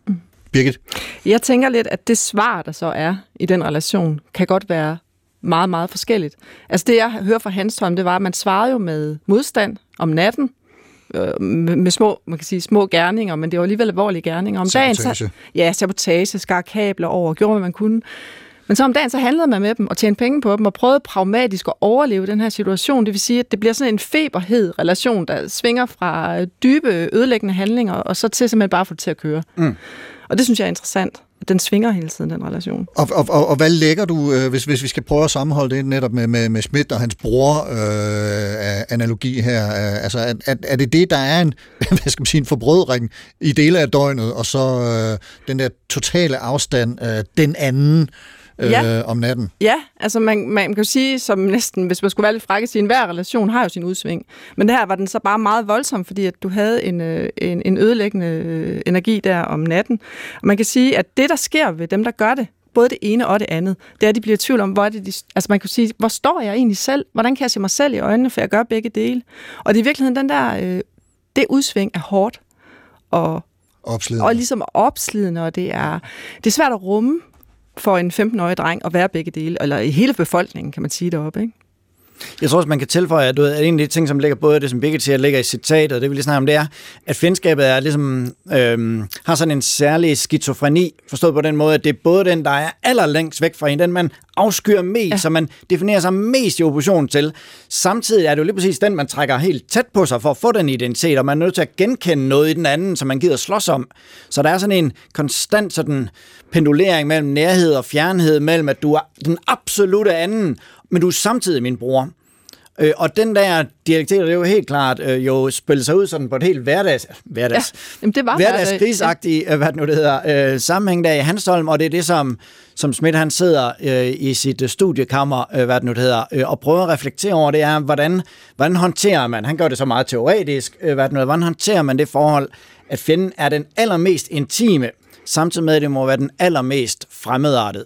Birgit? Jeg tænker lidt, at det svar, der så er i den relation, kan godt være meget, meget forskelligt. Altså det, jeg hører fra Hanstholm, det var, at man svarede jo med modstand om natten, øh, med, med små, man kan sige, små gerninger, men det var alligevel alvorlige gerninger. Om dagen, så, ja, sabotage, skar kabler over, gjorde, hvad man kunne. Men så om dagen, så handlede man med dem og tjente penge på dem og prøvede pragmatisk at overleve den her situation. Det vil sige, at det bliver sådan en feberhed relation, der svinger fra dybe ødelæggende handlinger og så til simpelthen bare at få det til at køre. Mm. Og det synes jeg er interessant. Den svinger hele tiden, den relation. Og, og, og, og hvad lægger du, øh, hvis, hvis vi skal prøve at sammenholde det netop med, med, med Schmidt og hans bror øh, analogi her? Øh, altså, er, er, er det det, der er en, hvad skal man sige, en forbrødring i dele af døgnet, og så øh, den der totale afstand, øh, den anden øh, Ja. om natten? Ja, altså man, man kan jo sige, som næsten, hvis man skulle være lidt fræk, at sige, enhver relation har jo sin udsving. Men det her var den så bare meget voldsom, fordi at du havde en, øh, en, en ødelæggende øh, energi der om natten. Og man kan sige, at det, der sker ved dem, der gør det, både det ene og det andet, det er, at de bliver i tvivl om, hvor er det, de, altså man kan sige, hvor står jeg egentlig selv? Hvordan kan jeg se mig selv i øjnene, for jeg gør begge dele? Og det er i virkeligheden den der, øh, det udsving er hårdt, og Opslidende. og ligesom opslidende, og det er, det er svært at rumme for en 15-årig dreng at være begge dele, eller i hele befolkningen, kan man sige deroppe, ikke? Jeg tror også, man kan tilføje, at, du ved, at en af de ting, som ligger både det, som Birgit siger, ligger i citatet, og det vi lige snakke om, det er, at fjendskabet er ligesom, øhm, har sådan en særlig skizofreni, forstået på den måde, at det er både den, der er allerlængst væk fra en, den man afskyr mest, ja. som man definerer sig mest i opposition til. Samtidig er det jo lige præcis den, man trækker helt tæt på sig for at få den identitet, og man er nødt til at genkende noget i den anden, som man gider slås om. Så der er sådan en konstant sådan pendulering mellem nærhed og fjernhed, mellem at du er den absolute anden, men du er samtidig min bror. Øh, og den der dialektet, det er jo helt klart øh, jo spillet sig ud sådan på et helt hverdags, hverdags, Ja, jamen det var hverdag. hverdagskrigsagtig, øh, hvad det nu det hedder, øh, sammenhæng der i Hanstholm, og det er det, som, som Schmidt han sidder øh, i sit øh, studiekammer, øh, hvad det nu det hedder, øh, og prøver at reflektere over, det er, hvordan, hvordan håndterer man, han gør det så meget teoretisk, øh, hvad det nu hedder, hvordan håndterer man det forhold, at fjenden er den allermest intime, samtidig med, at det må være den allermest fremmedartede.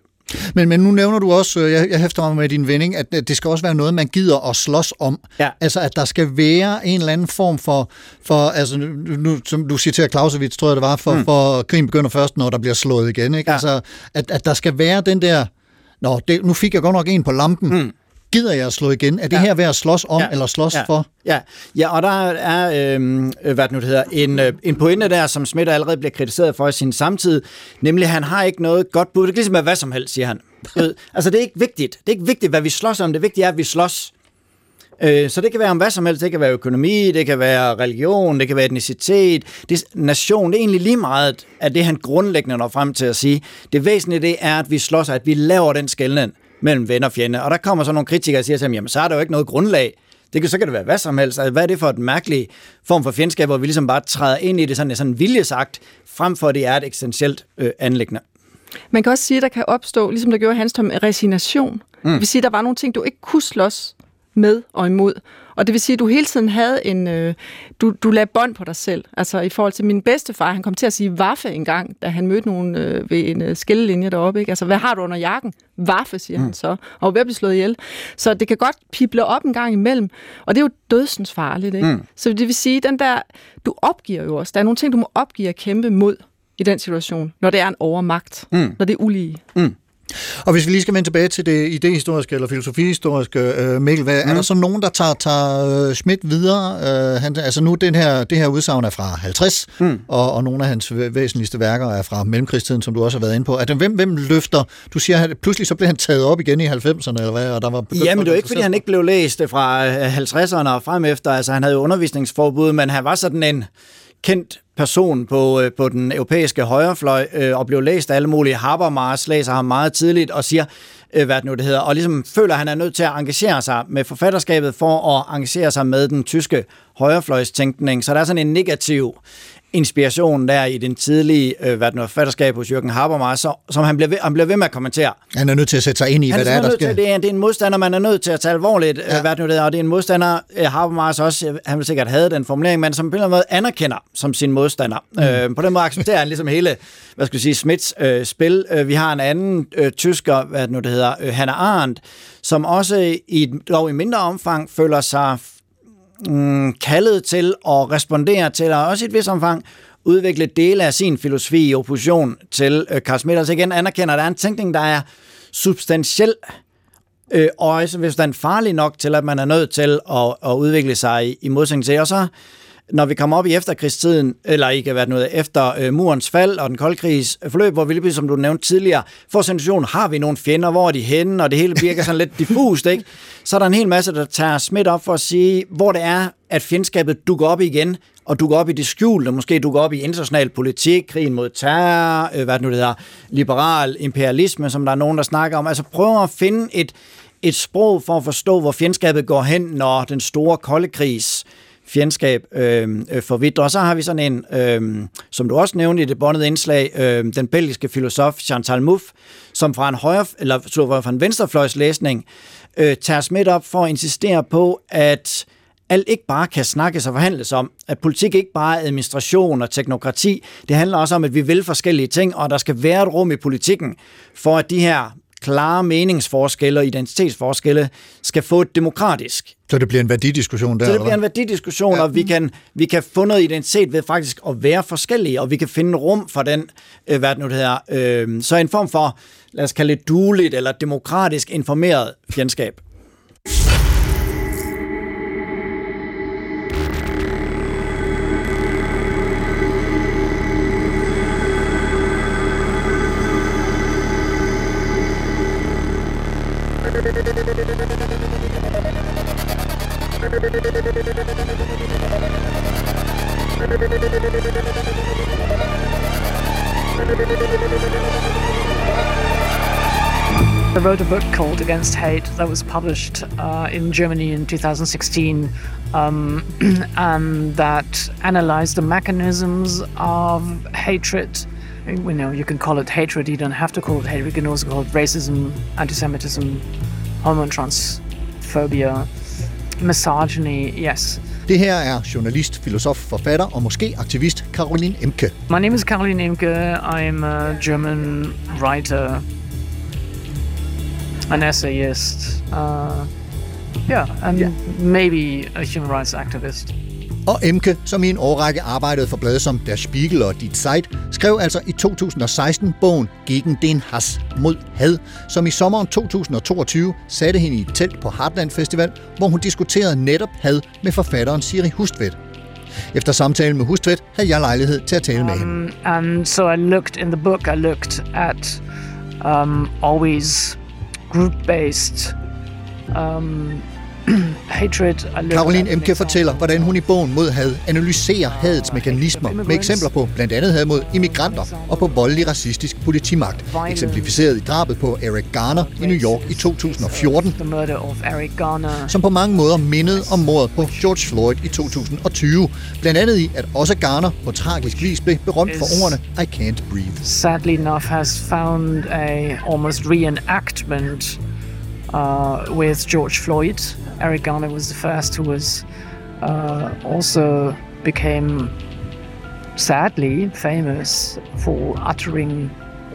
Men, men nu nævner du også, øh, jeg, jeg hæfter mig med din vending, at det skal også være noget, man gider at slås om. Ja. Altså, at der skal være en eller anden form for, for altså, nu, som du citerer Clausewitz, tror jeg det var, for, mm. for krigen begynder først, når der bliver slået igen. Ikke? Ja. Altså, at, at der skal være den der, nå, det, nu fik jeg godt nok en på lampen, mm. Gider jeg at slå igen? Er det Ja. her værd at slås om, Ja. eller slås ja. for? Ja. ja, og der er, øh, hvad det nu det hedder, en, øh, en pointe der, som Schmidt allerede bliver kritiseret for i sin samtid, nemlig at han har ikke noget godt bud. Det kan ligesom være hvad som helst, siger han. Altså det er ikke vigtigt. Det er ikke vigtigt, hvad vi slås om. Det vigtige er, at vi slås. Øh, Så det kan være om hvad som helst. Det kan være økonomi, det kan være religion, det kan være etnicitet, det er nation. Det er egentlig lige meget af det, han grundlæggende når frem til at sige. Det væsentlige det er, at vi slås, at vi laver den skældning mellem ven og fjende. Og der kommer så nogle kritikere og siger til ham, jamen så er der jo ikke noget grundlag. Det kan, så kan det være hvad som helst. Altså, hvad er det for et mærkeligt form for fjendskab, hvor vi ligesom bare træder ind i det sådan, sådan viljesagt, frem for at det er et eksistentielt øh, anlæggende. Man kan også sige, at der kan opstå, ligesom der gjorde i Hanstholm, resignation. Mm. Det vil sige, at der var nogle ting, du ikke kunne slås med og imod. Og det vil sige, at du hele tiden havde en... Øh, du, du lagde bånd på dig selv. Altså i forhold til min bedstefar, han kom til at sige vaffe en gang, da han mødte nogen øh, ved en øh, skillelinje deroppe. Ikke? Altså, hvad har du under jakken? Vaffe, siger mm. han så. Og ved at blive slået ihjel. Så det kan godt pible op en gang imellem. Og det er jo dødsens farligt. Ikke? Mm. Så det vil sige, den der... Du opgiver jo også. Der er nogle ting, du må opgive at kæmpe mod i den situation, når det er en overmagt, mm. når det er ulige. Og hvis vi lige skal vende tilbage til det idehistoriske eller filosofihistoriske, øh, Mikkel, hvad, mm. er der så nogen, der tager, tager øh, Schmidt videre? Øh, han, altså nu, den her, det her udsagn er fra 50, mm. og, og nogle af hans væ- væsentligste værker er fra mellemkrigstiden, som du også har været inde på. Er det, hvem, hvem løfter? Du siger, at pludselig så blev han taget op igen i 90'erne, eller hvad? Og der var begyndt Jamen, det var at ikke, fordi han ikke blev læst fra øh, 50'erne og frem efter. Altså, han havde jo undervisningsforbud, men han var sådan en kendt person på, øh, på den europæiske højrefløj øh, og blev læst af alle mulige. Habermas læser ham meget tidligt og siger, øh, hvad det nu det hedder, og ligesom føler, at han er nødt til at engagere sig med forfatterskabet for at engagere sig med den tyske højrefløjstænkning. Så der er sådan en negativ inspiration der i den tidlige øh, hvad det nu, forfatterskab hos Jürgen Habermas, så, som han bliver, ved, han bliver ved med at kommentere. Han er nødt til at sætte sig ind i, Han hvad er det er, der nødt til, sker. det, er, det er en modstander, man er nødt til at tage alvorligt, ja. hvad det nu det er, og det er en modstander, øh, Habermas også, øh, han vil sikkert have den formulering, men som på en eller anden måde anerkender som sin modstander. Mm. Øh, på den måde accepterer han ligesom hele, hvad skal vi sige, Smiths øh, spil. Øh, vi har en anden øh, tysker, hvad det nu det hedder, øh, Hannah Arendt, som også i, et- dog i mindre omfang føler sig mm, kaldet til at respondere til, og også i et vis omfang udvikle dele af sin filosofi i opposition til øh, Carl Schmitt. Altså igen anerkender, at der er en tænkning, der er substantiel, øh, og også hvis den er farlig nok til, at man er nødt til at, at udvikle sig i, i modsætning til. Og så, når vi kommer op i efterkrigstiden, eller ikke hvad noget, efter øh, murens fald og den kolde krigs øh, forløb, hvor vi lige som du nævnte tidligere, får situationen, har vi nogle fjender, hvor er de henne, og det hele virker sådan lidt diffust, ikke? Så er der en hel masse, der tager smidt op for at sige, hvor det er, at fjendskabet dukker op igen, og dukker op i det skjulte, måske dukker op i international politik, krigen mod terror, øh, hvad det nu det hedder, liberal imperialisme, som der er nogen, der snakker om. Altså prøver at finde et, et sprog for at forstå, hvor fjendskabet går hen, når den store kolde krigs fjendskab øhm, øh, forvidre. Og så har vi sådan en, øh, som du også nævnte i det båndede indslag, øh, den belgiske filosof Chantal Mouffe, som fra en højre, eller så fra en venstrefløjslæsning, øh, tager smidt op for at insistere på, at alt ikke bare kan snakkes og forhandles om. At politik ikke bare er administration og teknokrati. Det handler også om, at vi vil forskellige ting, og der skal være et rum i politikken, for at de her klare meningsforskelle og identitetsforskelle skal få et demokratisk Så det bliver en værdidiskussion der, så det bliver en værdidiskussion, ja. og vi kan, vi kan få noget identitet ved faktisk at være forskellige, og vi kan finde rum for den, øh, hvad det nu det hedder, øh, så en form for, lad os kalde det dueligt eller demokratisk informeret fjendskab. I wrote a book called Against Hate that was published uh, in Germany in 2016, um, and that analyzed the mechanisms of hatred. You know, you can call it hatred. You don't have to call it hatred. You can also call it racism, anti-Semitism, hormone transphobia, misogyny. Yes. Det her er journalist, filosof, forfatter og måske aktivist Caroline Emke. My name is Caroline Imke. I'm a German writer, an essayist, uh, yeah, and maybe a human rights activist. Og Emke, som i en årrække arbejdede for blade som Der Spiegel og Die Zeit, skrev altså i 2016 bogen Gegen den Hass mod had, som i sommeren 2022 satte hende i et telt på Heartland Festival, hvor hun diskuterede netop had med forfatteren Siri Hustvedt. Efter samtalen med Hustvedt havde jeg lejlighed til at tale med hende. Um, um, so I looked in the book. I looked at um, always group-based um, Caroline Emke fortæller, hvordan hun i bogen mod had analyserer hadets mekanismer med eksempler på blandt andet had mod immigranter og på voldelig racistisk politimagt, eksemplificeret i drabet på Eric Garner i New York i 2014, The murder of Eric Garner. som på mange måder mindede om mordet på George Floyd i 2020. Blandt andet i, at også Garner på tragisk vis blev berømt for ordene I can't breathe. sadly enough has found a almost reenactment uh, with George Floyd. Eric Garner was the first who was uh, also became sadly famous for uttering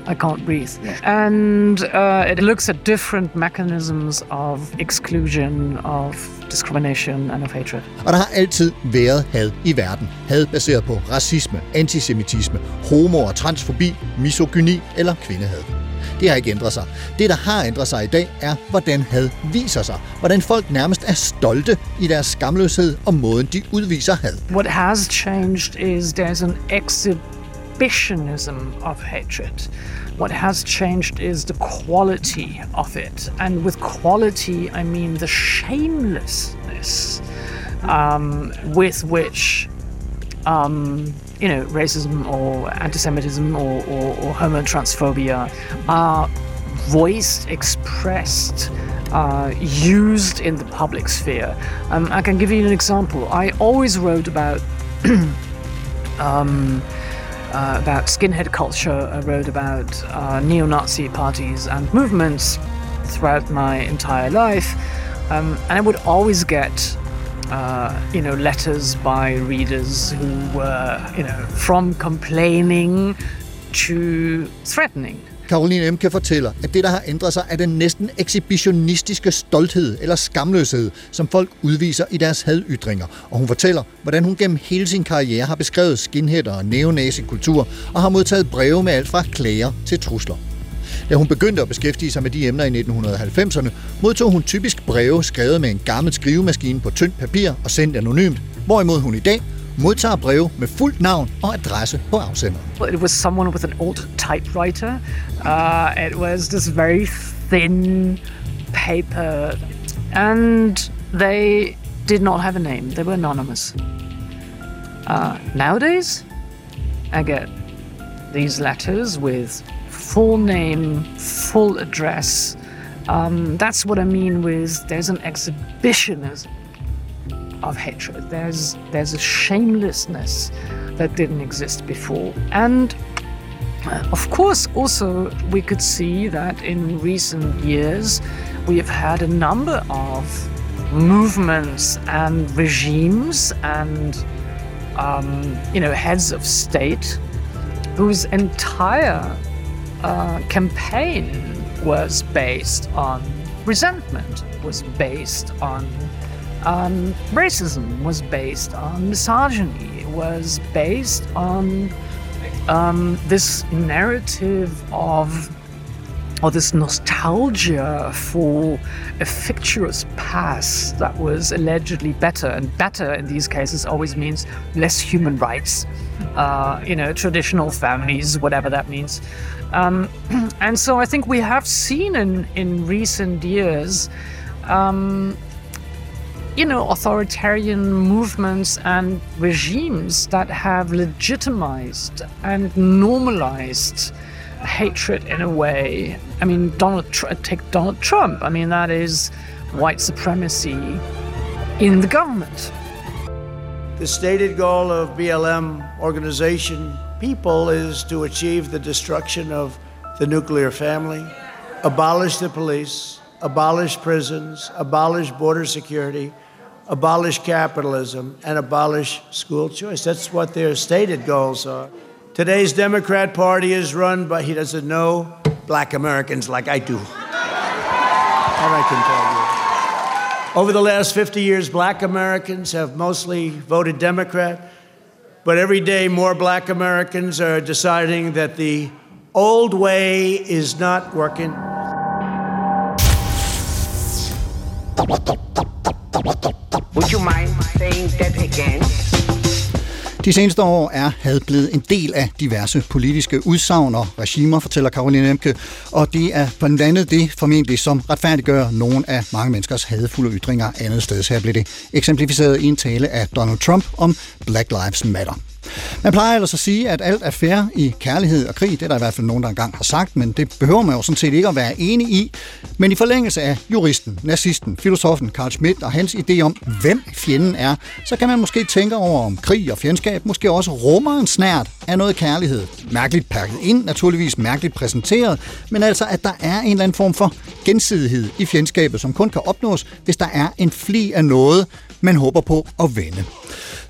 I can't breathe. And uh, it looks at different mechanisms of exclusion, of discrimination, and of hatred. Og der har altid været had i verden. Had baseret på racisme, antisemitisme, homo- og transfobi, misogyni eller kvindehad. Det har ikke ændret sig. Det, der har ændret sig i dag, er, hvordan had viser sig. Hvordan folk nærmest er stolte i deres skamløshed og måden, de udviser had. What has changed is there's an exhibitionism of hatred. What has changed is the quality of it. And with quality, I mean the shamelessness um, with which, um, you know, racism or anti Semitism or, or, or homotransphobia are voiced, expressed, uh, used in the public sphere. Um, I can give you an example. I always wrote about um, uh, about skinhead culture. I wrote about uh, neo-Nazi parties and movements throughout my entire life, um, and I would always get. Uh, you know, letters by readers who were, you know, from complaining to threatening. Caroline Emke fortæller, at det, der har ændret sig, er den næsten ekshibitionistiske stolthed eller skamløshed, som folk udviser i deres hadytringer. Og hun fortæller, hvordan hun gennem hele sin karriere har beskrevet skinheader og neonazi-kultur og har modtaget breve med alt fra klager til trusler. Da hun begyndte at beskæftige sig med de emner i 1990'erne, modtog hun typisk breve skrevet med en gammel skrivemaskine på tyndt papir og sendt anonymt, hvorimod hun i dag modtager breve med fuldt navn og adresse på afsenderen. It was someone with an old typewriter. Uh, it was this very thin paper, and they did not have a name. They were anonymous. Uh, nowadays, I get these letters with full name, full address. Um, that's what I mean with there's an exhibitionism of hatred. There's there's a shamelessness that didn't exist before, and uh, of course, also we could see that in recent years we have had a number of movements and regimes and um, you know heads of state whose entire uh, campaign was based on resentment, was based on um, racism, was based on misogyny, it was based on um, this narrative of or this nostalgia for a fictitious past that was allegedly better. And better in these cases always means less human rights, uh, you know, traditional families, whatever that means. Um, and so I think we have seen in, in recent years, um, you know, authoritarian movements and regimes that have legitimized and normalized hatred in a way. I mean, Donald Tr- take Donald Trump. I mean, that is white supremacy in the government. The stated goal of BLM organization people is to achieve the destruction of the nuclear family, abolish the police, abolish prisons, abolish border security, abolish capitalism, and abolish school choice. That's what their stated goals are. Today's Democrat Party is run by, he doesn't know black Americans like I do. I can tell you. Over the last 50 years, black Americans have mostly voted Democrat, but every day more black Americans are deciding that the old way is not working. Would you mind saying that again? De seneste år er had blevet en del af diverse politiske udsagn og regimer, fortæller Karoline Emke, og det er blandt andet det formentlig, som retfærdiggør nogle af mange menneskers hadfulde ytringer andet sted. Her blev det eksemplificeret i en tale af Donald Trump om Black Lives Matter. Man plejer ellers at sige, at alt er fair i kærlighed og krig. Det er der i hvert fald nogen, der engang har sagt, men det behøver man jo sådan set ikke at være enig i. Men i forlængelse af juristen, nazisten, filosofen Carl Schmidt og hans idé om, hvem fjenden er, så kan man måske tænke over, om krig og fjendskab måske også rummer en snært af noget kærlighed. Mærkeligt pakket ind, naturligvis mærkeligt præsenteret, men altså, at der er en eller anden form for gensidighed i fjendskabet, som kun kan opnås, hvis der er en fli af noget, man håber på at vende.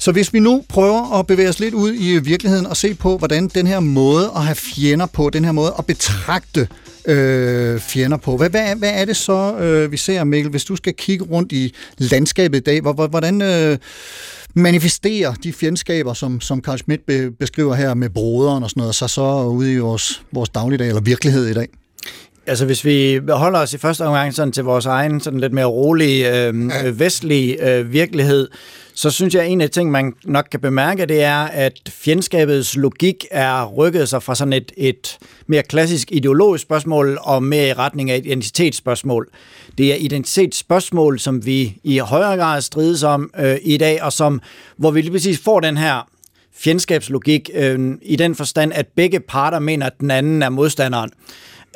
Så hvis vi nu prøver at bevæge os lidt ud i virkeligheden og se på, hvordan den her måde at have fjender på, den her måde at betragte øh, fjender på. Hvad, hvad, hvad er det så, øh, vi ser, Mikkel, hvis du skal kigge rundt i landskabet i dag? Hvordan øh, manifesterer de fjendskaber, som, som Carl Schmidt be, beskriver her med broderen og sådan noget, så så ude i vores, vores dagligdag eller virkelighed i dag? Altså hvis vi holder os i første omgang sådan til vores egen sådan lidt mere rolige øh, ja. vestlige øh, virkelighed, så synes jeg, at en af de ting, man nok kan bemærke, det er, at fjendskabets logik er rykket sig fra sådan et, et mere klassisk ideologisk spørgsmål og mere i retning af et identitetsspørgsmål. Det er identitetsspørgsmål, som vi i højere grad strides om øh, i dag, og som, hvor vi lige præcis får den her fjendskabslogik øh, i den forstand, at begge parter mener, at den anden er modstanderen.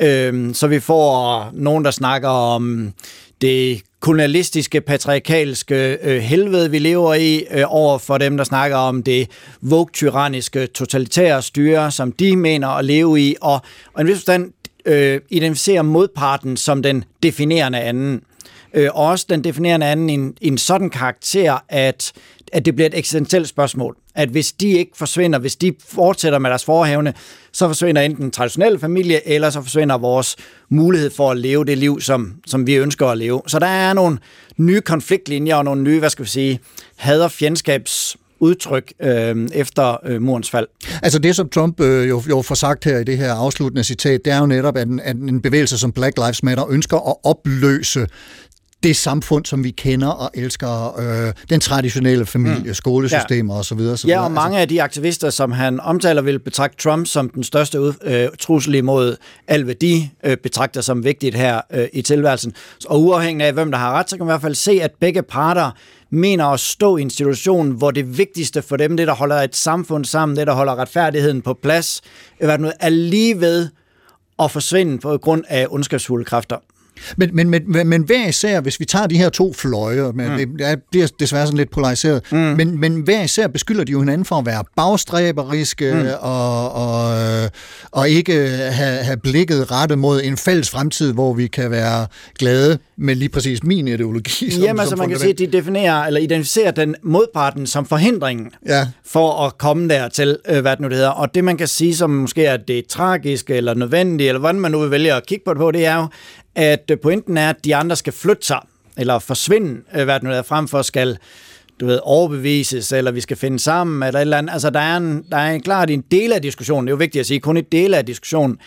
Øh, så vi får nogen, der snakker om det kolonialistiske, patriarkalske øh, helvede, vi lever i, øh, over for dem, der snakker om det vogue-tyranniske, totalitære styre, som de mener at leve i, og, og en vis forstand øh, identificerer modparten som den definerende anden. Øh, også den definerende anden i en, i en sådan karakter, at at det bliver et eksistentielt spørgsmål. At hvis de ikke forsvinder, hvis de fortsætter med deres forhævne, så forsvinder enten den traditionelle familie, eller så forsvinder vores mulighed for at leve det liv, som, som vi ønsker at leve. Så der er nogle nye konfliktlinjer og nogle nye, hvad skal vi sige, hader fjendskabs udtryk øh, efter øh, murens fald. Altså det, som Trump øh, jo, jo får sagt her i det her afsluttende citat, det er jo netop, at en, at en bevægelse som Black Lives Matter ønsker at opløse det samfund, som vi kender og elsker, øh, den traditionelle familie, mm. skolesystemer ja. osv. osv. Ja, og mange af de aktivister, som han omtaler, vil betragte Trump som den største ud, øh, trussel imod alt, hvad de øh, betragter som vigtigt her øh, i tilværelsen. Og uafhængig af, hvem der har ret, så kan man i hvert fald se, at begge parter mener at stå i en situation, hvor det vigtigste for dem, det der holder et samfund sammen, det der holder retfærdigheden på plads, er lige ved at forsvinde på grund af ondskabsfulde kræfter. Men, men, men, men hver især, hvis vi tager de her to fløje, men mm. det, bliver desværre sådan lidt polariseret, mm. men, men hver især beskylder de jo hinanden for at være bagstræberiske mm. og, og, og ikke have, have blikket rettet mod en fælles fremtid, hvor vi kan være glade med lige præcis min ideologi. Som, Jamen, altså man kan sige, at de definerer, eller identificerer den modparten som forhindringen ja. for at komme dertil, øh, hvad det nu det hedder. Og det man kan sige, som måske er det tragiske eller nødvendige, eller hvordan man nu vil vælge at kigge på det på, det er jo, at øh, pointen er, at de andre skal flytte sig, eller forsvinde, øh, hvad det nu er, frem for skal du ved, overbevises, eller vi skal finde sammen, eller et eller andet. Altså, der er, en, der er en, klart en del af diskussionen, det er jo vigtigt at sige, kun en del af diskussionen,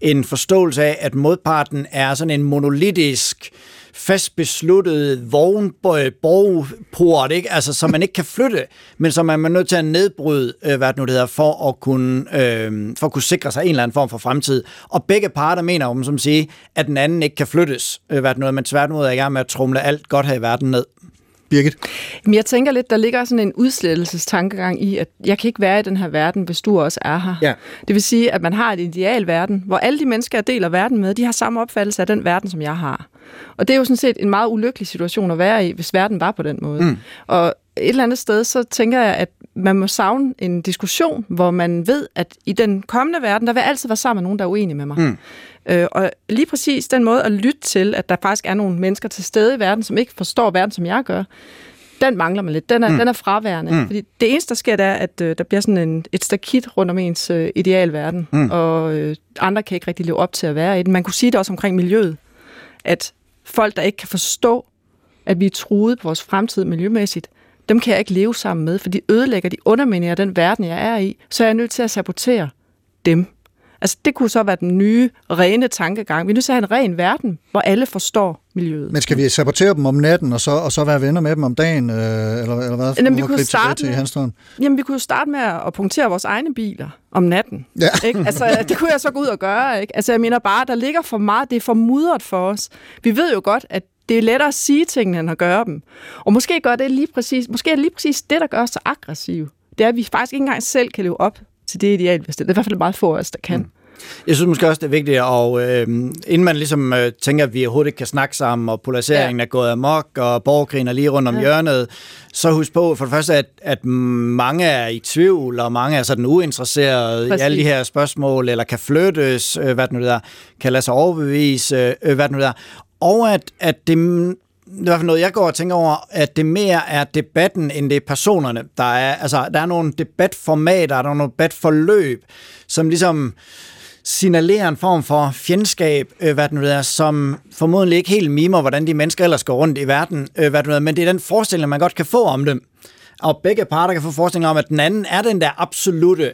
en forståelse af, at modparten er sådan en monolitisk, fast besluttet vognborgport, øh, ikke? Altså, som man ikke kan flytte, men som man er nødt til at nedbryde, øh, hvad det nu det hedder, for at, kunne, øh, for at kunne sikre sig en eller anden form for fremtid. Og begge parter mener om, som siger, at den anden ikke kan flyttes, øh, hvad det nu er, men tværtimod er i gang med at trumle alt godt her i verden ned. Birgit? Men jeg tænker lidt, der ligger sådan en udslettelsestankegang i, at jeg kan ikke være i den her verden, hvis du også er her. Ja. Det vil sige, at man har et ideal verden, hvor alle de mennesker, jeg deler verden med, de har samme opfattelse af den verden, som jeg har. Og det er jo sådan set en meget ulykkelig situation at være i, hvis verden var på den måde. Mm. Og et eller andet sted, så tænker jeg, at man må savne en diskussion, hvor man ved, at i den kommende verden, der vil altid være sammen med nogen, der er uenige med mig. Mm. Øh, og lige præcis den måde at lytte til, at der faktisk er nogle mennesker til stede i verden, som ikke forstår verden, som jeg gør, den mangler man lidt. Den er, mm. den er fraværende. Mm. Fordi det eneste, der sker, det er, at øh, der bliver sådan en, et stakit rundt om ens øh, idealverden, mm. og øh, andre kan ikke rigtig leve op til at være i den. Man kunne sige det også omkring miljøet, at folk, der ikke kan forstå, at vi er truet på vores fremtid miljømæssigt, dem kan jeg ikke leve sammen med, for de ødelægger, de underminerer den verden, jeg er i, så er jeg nødt til at sabotere dem. Altså, det kunne så være den nye, rene tankegang. Vi er nødt til at have en ren verden, hvor alle forstår miljøet. Men skal vi sabotere dem om natten, og så, og så være venner med dem om dagen, øh, eller, eller hvad? Jamen, vi kunne starte med, til jamen, vi kunne starte med at punktere vores egne biler om natten. Ja. Ikke? Altså, det kunne jeg så gå ud og gøre. Ikke? Altså, jeg mener bare, der ligger for meget, det er for mudret for os. Vi ved jo godt, at det er lettere at sige tingene, end at gøre dem. Og måske gør det lige præcis, måske er det lige præcis det, der gør os så aggressive. Det er, at vi faktisk ikke engang selv kan leve op til det ideal, hvis det er i hvert fald meget få af os, der kan. Mm. Jeg synes måske også, det er vigtigt, og øh, inden man ligesom øh, tænker, at vi overhovedet ikke kan snakke sammen, og polariseringen ja. er gået amok, og borgerkrigen er lige rundt om ja. hjørnet, så husk på for det første, at, at mange er i tvivl, og mange er sådan uinteresserede Præcis. i alle de her spørgsmål, eller kan flyttes, øh, hvad det nu der, kan lade sig overbevise, øh, hvad det nu der, og at, at det i hvert fald noget, jeg går og tænker over, at det mere er debatten, end det er personerne. Der er, altså, der er nogle debatformater, der er nogle debatforløb, som ligesom signalerer en form for fjendskab, øh, hvad det nu er, som formodentlig ikke helt mimer, hvordan de mennesker ellers går rundt i verden, øh, hvad det nu er, men det er den forestilling, man godt kan få om dem. Og begge parter kan få forestillinger om, at den anden er den der absolute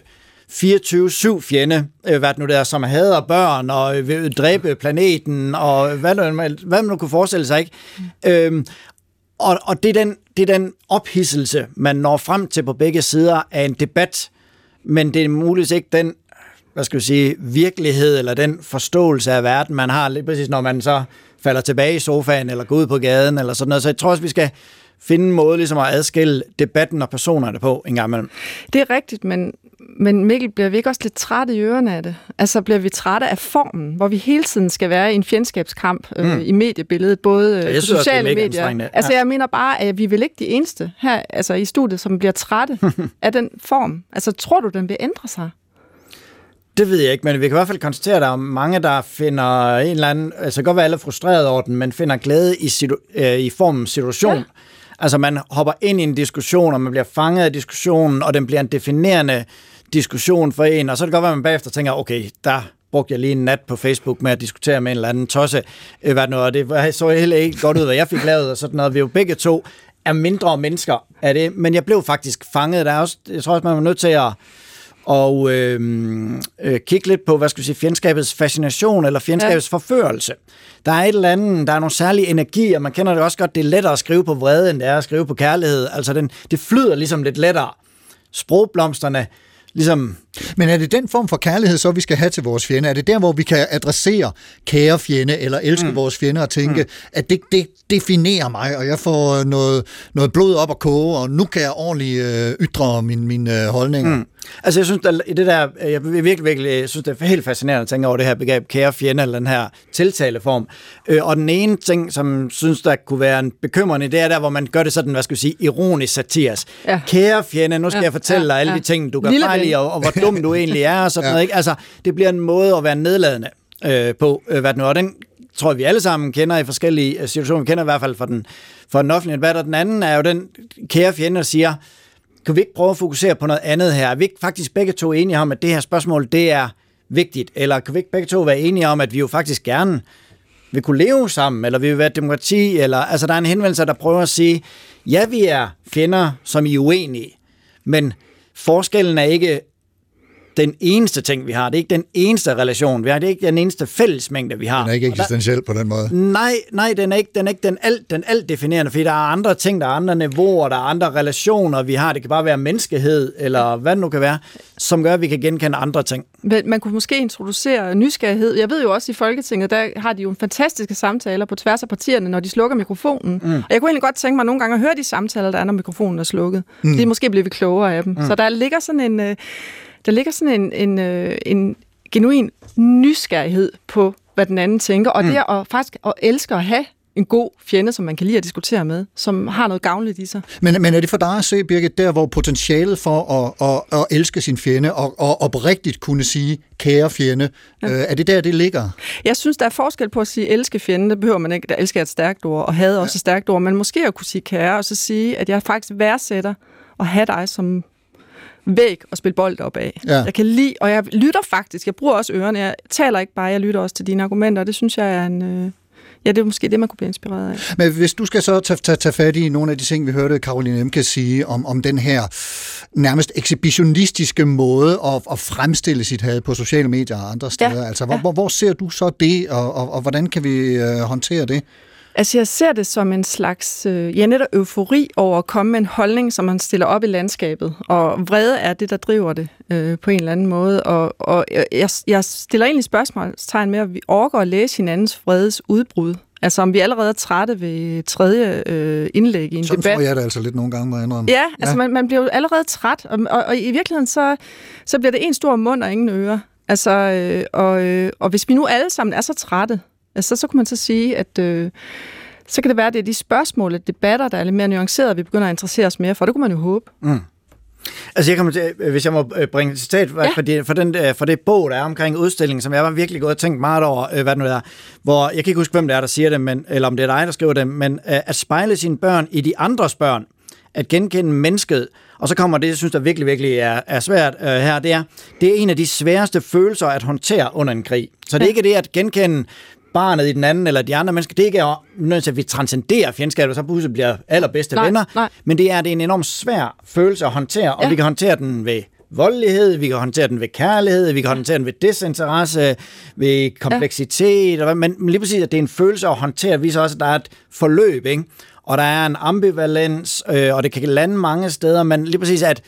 24-7 fjende, øh, hvad det nu der, som hader børn og vil dræbe planeten, og hvad, hvad man nu kunne forestille sig, ikke? Mm. Øhm, og, og det, er den, det er den ophidselse, man når frem til på begge sider af en debat, men det er muligvis ikke den hvad skal vi sige, virkelighed eller den forståelse af verden, man har lige præcis, når man så falder tilbage i sofaen eller går ud på gaden eller sådan noget. Så jeg tror også, vi skal finde en måde ligesom at adskille debatten og personerne på en gang imellem. Det er rigtigt, men Men Mikkel, bliver vi ikke også lidt trætte i ørerne af det? Altså bliver vi trætte af formen, hvor vi hele tiden skal være i en fjendskabskamp øh, Mm. i mediebilledet, både jeg øh, på også, sociale mega medier. Altså Ja. jeg mener bare, at vi vel ikke de eneste her altså, i studiet, som bliver trætte af den form. Altså tror du, den vil ændre sig? Det ved jeg ikke, men vi kan i hvert fald konstatere, at der er mange, der finder en eller anden... Altså, godt være, alle er frustreret over den, men finder glæde i, situ- øh, i formen situation. Ja. Altså, man hopper ind i en diskussion, og man bliver fanget af diskussionen, og den bliver en definerende diskussion for en, og så kan det godt være, at man bagefter tænker, okay, der brugte jeg lige en nat på Facebook med at diskutere med en eller anden tosse, øh, hvad det nu, og det så heller ikke godt ud, hvad jeg fik lavet, og sådan noget. Vi jo begge to er mindre mennesker af det, men jeg blev faktisk fanget. Der er også, jeg tror også, man var nødt til at og øh, øh, kigge lidt på, hvad skal vi sige, fjendskabets fascination eller fjendskabets ja. forførelse. Der er et eller andet, der er nogle særlige energier, man kender det også godt, det er lettere at skrive på vrede, end det er at skrive på kærlighed. Altså, den, det flyder ligesom lidt lettere. Sprogblomsterne, ligesom men er det den form for kærlighed, så vi skal have til vores fjende? Er det der, hvor vi kan adressere kære fjende, eller elske mm. vores fjende og tænke, mm. at det, det definerer mig, og jeg får noget, noget blod op at koge, og nu kan jeg ordentligt øh, ytre min, mine øh, holdninger? Mm. Altså, jeg synes, der, i det der, jeg virkelig, virkelig jeg synes, det er helt fascinerende at tænke over det her begreb kære fjende, eller den her tiltaleform. Øh, og den ene ting, som synes, der kunne være en bekymrende, det er der, hvor man gør det sådan, hvad skal vi sige, ironisk satirisk. Ja. Kære fjende, nu skal Ja, jeg fortælle ja, dig alle ja. de ting, du gør Lille fejl i, og, og hvor dum du egentlig er, og sådan Ja. noget. Ikke? Altså, det bliver en måde at være nedladende øh, på, øh, hvad det nu er. Den tror jeg, vi alle sammen kender i forskellige øh, situationer. Vi kender i hvert fald for den, for den offentlige debat, og den anden er jo den kære fjende, der siger, kan vi ikke prøve at fokusere på noget andet her? Er vi ikke faktisk begge to enige om, at det her spørgsmål, det er vigtigt? Eller kan vi ikke begge to være enige om, at vi jo faktisk gerne vil kunne leve sammen, eller vi vil være et demokrati, eller altså der er en henvendelse, der prøver at sige, ja, vi er fjender, som I er uenige, men forskellen er ikke den eneste ting, vi har. Det er ikke den eneste relation, vi har. Det er ikke den eneste fællesmængde, vi har. Den er ikke Og der- eksistentiel på den måde. Nej, nej, den er ikke den, er ikke den, alt, den alt definerende, fordi der er andre ting, der er andre niveauer, der er andre relationer, vi har. Det kan bare være menneskehed, eller hvad det nu kan være, som gør, at vi kan genkende andre ting. Men Man kunne måske introducere nysgerrighed. Jeg ved jo også, i Folketinget, der har de jo fantastiske samtaler på tværs af partierne, når de slukker mikrofonen. Mm. Og jeg kunne egentlig godt tænke mig nogle gange at høre de samtaler, der er, når mikrofonen er slukket. Mm. Fordi måske bliver vi klogere af dem. Mm. Så der ligger sådan en, øh, der ligger sådan en, en, øh, en genuin nysgerrighed på, hvad den anden tænker. Og mm. det at faktisk at elske at have en god fjende, som man kan lide at diskutere med, som har noget gavnligt i sig. Men, men er det for dig at se, Birgit, der hvor potentialet for at, at, at elske sin fjende og, og oprigtigt kunne sige kære fjende, ja. øh, er det der, det ligger? Jeg synes, der er forskel på at sige elske fjende. Det behøver man ikke. Der elsker er et stærkt ord, og had er også et stærkt ord. Men måske at kunne sige kære, og så sige, at jeg faktisk værdsætter at have dig som væg og spille bold op af. Ja. Jeg kan lide, og jeg lytter faktisk. Jeg bruger også ørerne. Jeg taler ikke bare, jeg lytter også til dine argumenter, og det synes jeg er en... Øh, ja, det er måske det, man kunne blive inspireret af. Men hvis du skal så tage, tage, tage fat i nogle af de ting, vi hørte Karoline Emke sige om, om den her nærmest ekshibitionistiske måde at, at fremstille sit had på sociale medier og andre steder. Ja, Altså, hvor, ja. hvor, hvor ser du så det, og, og, og hvordan kan vi øh, håndtere det? Altså, jeg ser det som en slags, øh, ja, netop eufori over at komme med en holdning, som man stiller op i landskabet. Og vrede er det, der driver det øh, på en eller anden måde. Og, og jeg, jeg stiller egentlig spørgsmålstegn med, at vi overgår at læse hinandens vredes udbrud. Altså, om vi allerede er trætte ved tredje øh, indlæg i en Sådan debat. får jeg det altså lidt nogle gange, må jeg indrømme. Ja, altså ja. Man, man bliver jo allerede træt, og, og, og i virkeligheden så, så bliver det en stor mund og ingen ører. Altså, øh, og, øh, og hvis vi nu alle sammen er så trætte, altså, så kunne man så sige, at øh, så kan det være, at det er de spørgsmål og debatter, der er lidt mere nuancerede, vi begynder at interessere os mere for. Det kunne man jo håbe. Altså, jeg kommer til, hvis jeg må øh, bringe et citat ja. For, det, for, den, øh, for det bog, der er omkring udstillingen, som jeg var virkelig gået og tænkt meget over, øh, hvad det nu er, hvor jeg kan ikke huske, hvem det er, der siger det, men, eller om det er dig, der skriver det, men øh, at spejle sine børn i de andres børn, at genkende mennesket, og så kommer det, jeg synes, der virkelig, virkelig er, er svært øh, her, det er, det er en af de sværeste følelser at håndtere under en krig. Så det er ikke det at genkende barnet i den anden, eller de andre mennesker, det er ikke nødt til, at vi transcenderer fjendskabet, og så pludselig bliver allerbedste Nej, venner, nej. men det er, det er en enormt svær følelse at håndtere, og Ja. vi kan håndtere den ved voldelighed, vi kan håndtere den ved kærlighed, vi kan håndtere den ved desinteresse, ved kompleksitet, ja. men lige præcis, at det er en følelse at håndtere, viser også, at der er et forløb, ikke? og der er en ambivalens, øh, og det kan lande mange steder, men lige præcis, at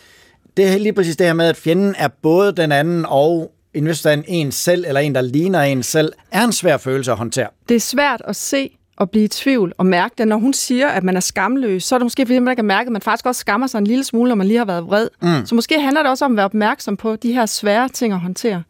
det er lige præcis det her med, at fjenden er både den anden og en en selv, eller en, der ligner en selv, er en svær følelse at håndtere. Det er svært at se at blive i tvivl og mærke det. Når hun siger, at man er skamløs, så er det måske, fordi man ikke har mærket, at man faktisk også skammer sig en lille smule, når man lige har været vred. Mm. Så måske handler det også om at være opmærksom på de her svære ting at håndtere.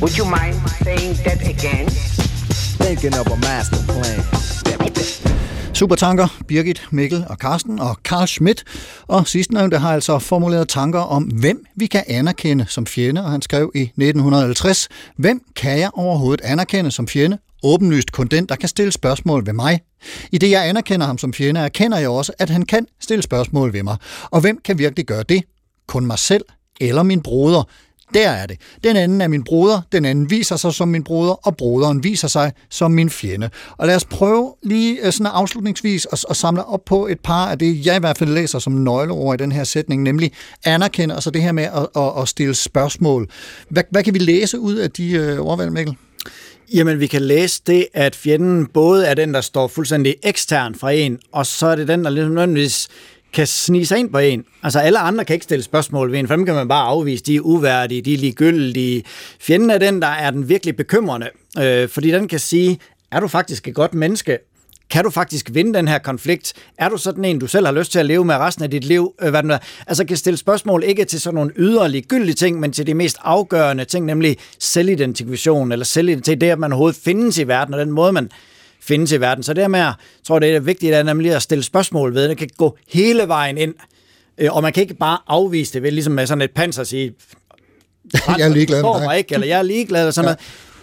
Would you mind saying that again? Thinking of a master plan. Supertanker, Birgit, Mikkel og Karsten og Karl Schmidt. Og sidstnævnte har altså formuleret tanker om, hvem vi kan anerkende som fjende, og han skrev i 1950, hvem kan jeg overhovedet anerkende som fjende? Åbenlyst kun den, der kan stille spørgsmål ved mig. I det jeg anerkender ham som fjende, erkender jeg også, at han kan stille spørgsmål ved mig. Og hvem kan virkelig gøre det? Kun mig selv eller min broder? Der er det. Den anden er min broder, den anden viser sig som min broder, og broderen viser sig som min fjende. Og lad os prøve lige øh, sådan afslutningsvis at, at samle op på et par af det, jeg i hvert fald læser som nøgleord i den her sætning, nemlig anerkende, og så det her med at, at, at stille spørgsmål. Hvad, hvad kan vi læse ud af de øh, ordvalg, Mikkel? Jamen, vi kan læse det, at fjenden både er den, der står fuldstændig ekstern fra en, og så er det den, der ligesom nødvendigvis kan snige sig ind på en. Altså alle andre kan ikke stille spørgsmål ved en, for dem kan man bare afvise, de er uværdige, de er ligegyldige. Fjenden er den, der er den virkelig bekymrende, øh, fordi den kan sige, er du faktisk et godt menneske? Kan du faktisk vinde den her konflikt? Er du sådan en, du selv har lyst til at leve med resten af dit liv? Øh, hvad den er? Altså kan stille spørgsmål ikke til sådan nogle ydre gyldige ting, men til de mest afgørende ting, nemlig selvidentifikation eller selvidentitet, det at man overhovedet findes i verden, og den måde, man findes i verden. Så det med, jeg tror, det er vigtigt, at nemlig at stille spørgsmål ved. Det kan gå hele vejen ind, øh, og man kan ikke bare afvise det ved ligesom med sådan et panser at sige, Jeg er ligeglad med mig ikke, eller jeg er ligeglad, eller sådan ja. noget.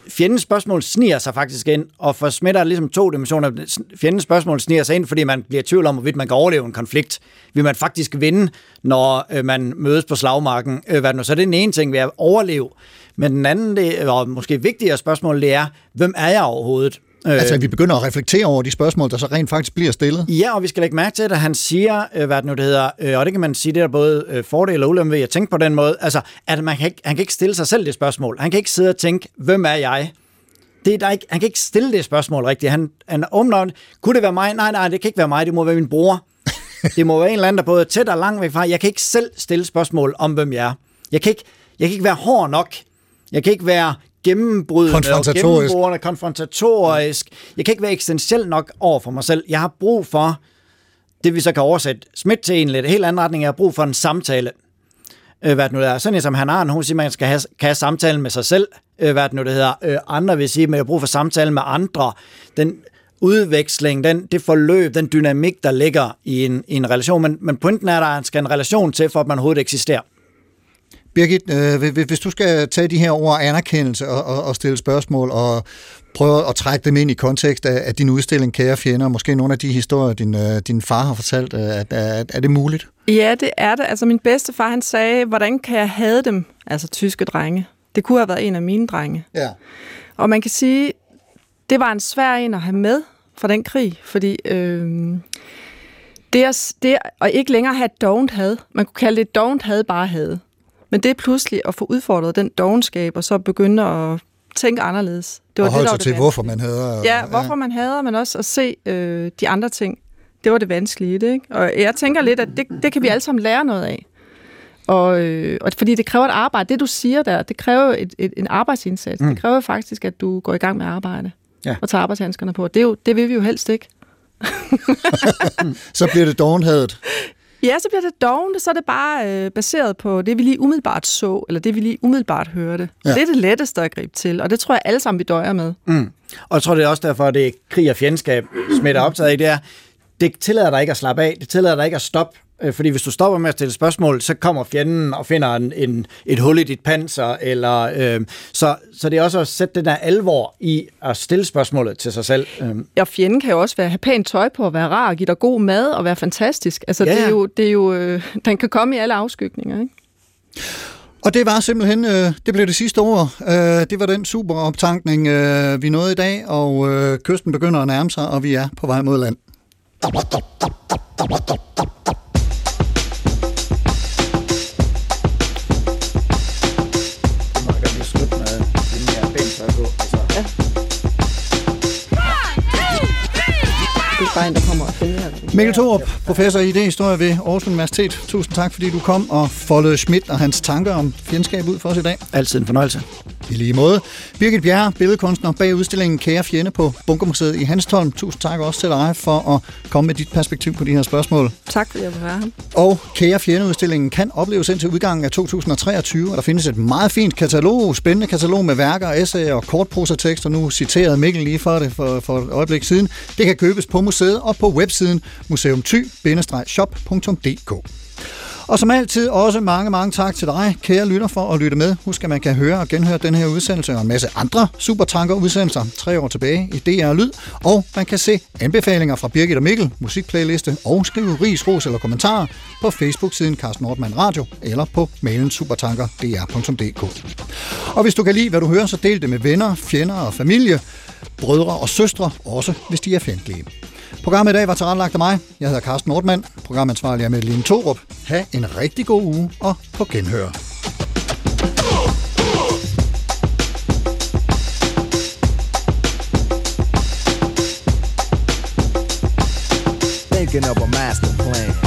Fjendens spørgsmål sniger sig faktisk ind, og for er der ligesom to dimensioner. Fjendens spørgsmål sniger sig ind, fordi man bliver i tvivl om, hvorvidt man kan overleve en konflikt. Vil man faktisk vinde, når øh, man mødes på slagmarken? Øh, hvad nu? Så det er den ene ting ved at overleve. Men den anden, det, og måske vigtigere spørgsmål, det er, hvem er jeg overhovedet? Altså, at vi begynder at reflektere over de spørgsmål, der så rent faktisk bliver stillet. Ja, og vi skal lægge mærke til, at han siger, øh, hvad det nu det hedder, øh, og det kan man sige, det er både øh, fordele og ulempe ved at tænke på den måde, altså, at man kan ikke, han kan ikke stille sig selv det spørgsmål. Han kan ikke sidde og tænke, hvem er jeg? Det er der ikke, han kan ikke stille det spørgsmål rigtigt. Han, han åbner, kunne det være mig? Nej, nej, det kan ikke være mig, det må være min bror. Det må være en eller anden, der både er tæt og langt væk fra. Jeg kan ikke selv stille spørgsmål om, hvem jeg er. Jeg kan ikke, jeg kan ikke være hård nok. Jeg kan ikke være gennembrydende og Konfrontatorisk. gennembrydende, konfrontatorisk. Jeg kan ikke være eksistentiel nok over for mig selv. Jeg har brug for, det vi så kan oversætte smidt til en lidt helt anden retning, jeg har brug for en samtale. Øh, hvad det nu er. Sådan en som han har, hun siger, man skal have, kan have samtalen med sig selv, øh, hvad det nu det hedder. Øh, andre vil sige, at jeg har brug for samtalen med andre. Den udveksling, den, det forløb, den dynamik, der ligger i en, i en relation. Men, men pointen er, at der skal en relation til, for at man overhovedet eksisterer. Birgit, øh, hvis- du skal tage de her ord anerkendelse og, og, og stille spørgsmål og prøve at trække dem ind i kontekst af, af din udstilling Kære Fjender, måske nogle af de historier, din, øh, din far har fortalt, øh, er, er, er det muligt? Ja, det er det. Altså min bedstefar, han sagde, hvordan kan jeg have dem, altså tyske drenge? Det kunne have været en af mine drenge. Ja. Og man kan sige, det var en svær en at have med fra den krig, fordi øh, det, at, det at ikke længere have et dovent had, man kunne kalde det et dovent had, bare had. Men det er pludselig at få udfordret den dovenskab, og så begynde at tænke anderledes. Det Og holde der sig var til, hvorfor man hader. Ja, hvorfor man hader, men også at se øh, de andre ting. Det var det vanskelige i det, ikke? Og jeg tænker lidt, at det, det kan vi alle sammen lære noget af. Og, øh, og fordi det kræver et arbejde. Det, du siger der, det kræver et, et, en arbejdsindsats. Mm. Det kræver faktisk, at du går i gang med at arbejde. Ja. Og tager arbejdshandskerne på. Det, er jo, det vil vi jo helst ikke. Så bliver det dovenhadet. Ja, så bliver det dovent, så er det bare øh, baseret på det, vi lige umiddelbart så, eller det, vi lige umiddelbart hørte. Ja. Det er det letteste at gribe til, og det tror jeg alle sammen, vi døjer med. Mm. Og jeg tror, det er også derfor, at det er krig og fjendskab, smitter optaget i, det er, det tillader dig ikke at slappe af, det tillader dig ikke at stoppe, fordi hvis du stopper med at stille spørgsmål, så kommer fjenden og finder en, en, et hul i dit panser, eller, øh, så, så det er også at sætte den der alvor i at stille spørgsmålet til sig selv. Øh. Og fjenden kan jo også være, have pænt tøj på, og være rar, og give dig god mad, og være fantastisk. Altså, Ja, det er jo, det er jo øh, den kan komme i alle afskygninger, ikke? Og det var simpelthen, øh, det blev det sidste ord. Øh, det var den super optankning, øh, vi nåede i dag, og øh, kysten begynder at nærme sig, og vi er på vej mod land. Bare en, der kommer og følger. Mikkel Thorup, professor i idéhistorie ved Aarhus Universitet. Tusind tak, fordi du kom og foldede Schmidt og hans tanker om fjendskab ud for os i dag. Altid en fornøjelse. I lige måde. Birgit Bjerre, billedkunstner bag udstillingen Kære Fjende på Bunkermuseet i Hanstholm. Tusind tak også til dig for at komme med dit perspektiv på de her spørgsmål. Tak, fordi jeg være her. Og Kære Fjende-udstillingen kan opleves indtil udgangen af 2023, og der findes et meget fint katalog, spændende katalog med værker, essayer og kortprosatekster. Nu citerede Mikkel lige for det for, for et øjeblik siden. Det kan købes på museet og på websiden museumty-shop.dk. Og som altid også mange, mange tak til dig, kære lytter, for at lytte med. Husk, at man kan høre og genhøre den her udsendelse og en masse andre supertanker udsendelser tre år tilbage i DR Lyd. Og man kan se anbefalinger fra Birgit og Mikkel, musikplayliste og skrive ris, ros eller kommentarer på Facebook-siden Carsten Nordmann Radio eller på mailen supertanker.dr.dk. Og hvis du kan lide, hvad du hører, så del det med venner, fjender og familie, brødre og søstre, også hvis de er fjendtlige. Programmet i dag var tilrettelagt af mig. Jeg hedder Carsten Nordmann. Programansvarlig er Medeline Torup. Ha' en rigtig god uge og på genhør. Thinking of a master plan.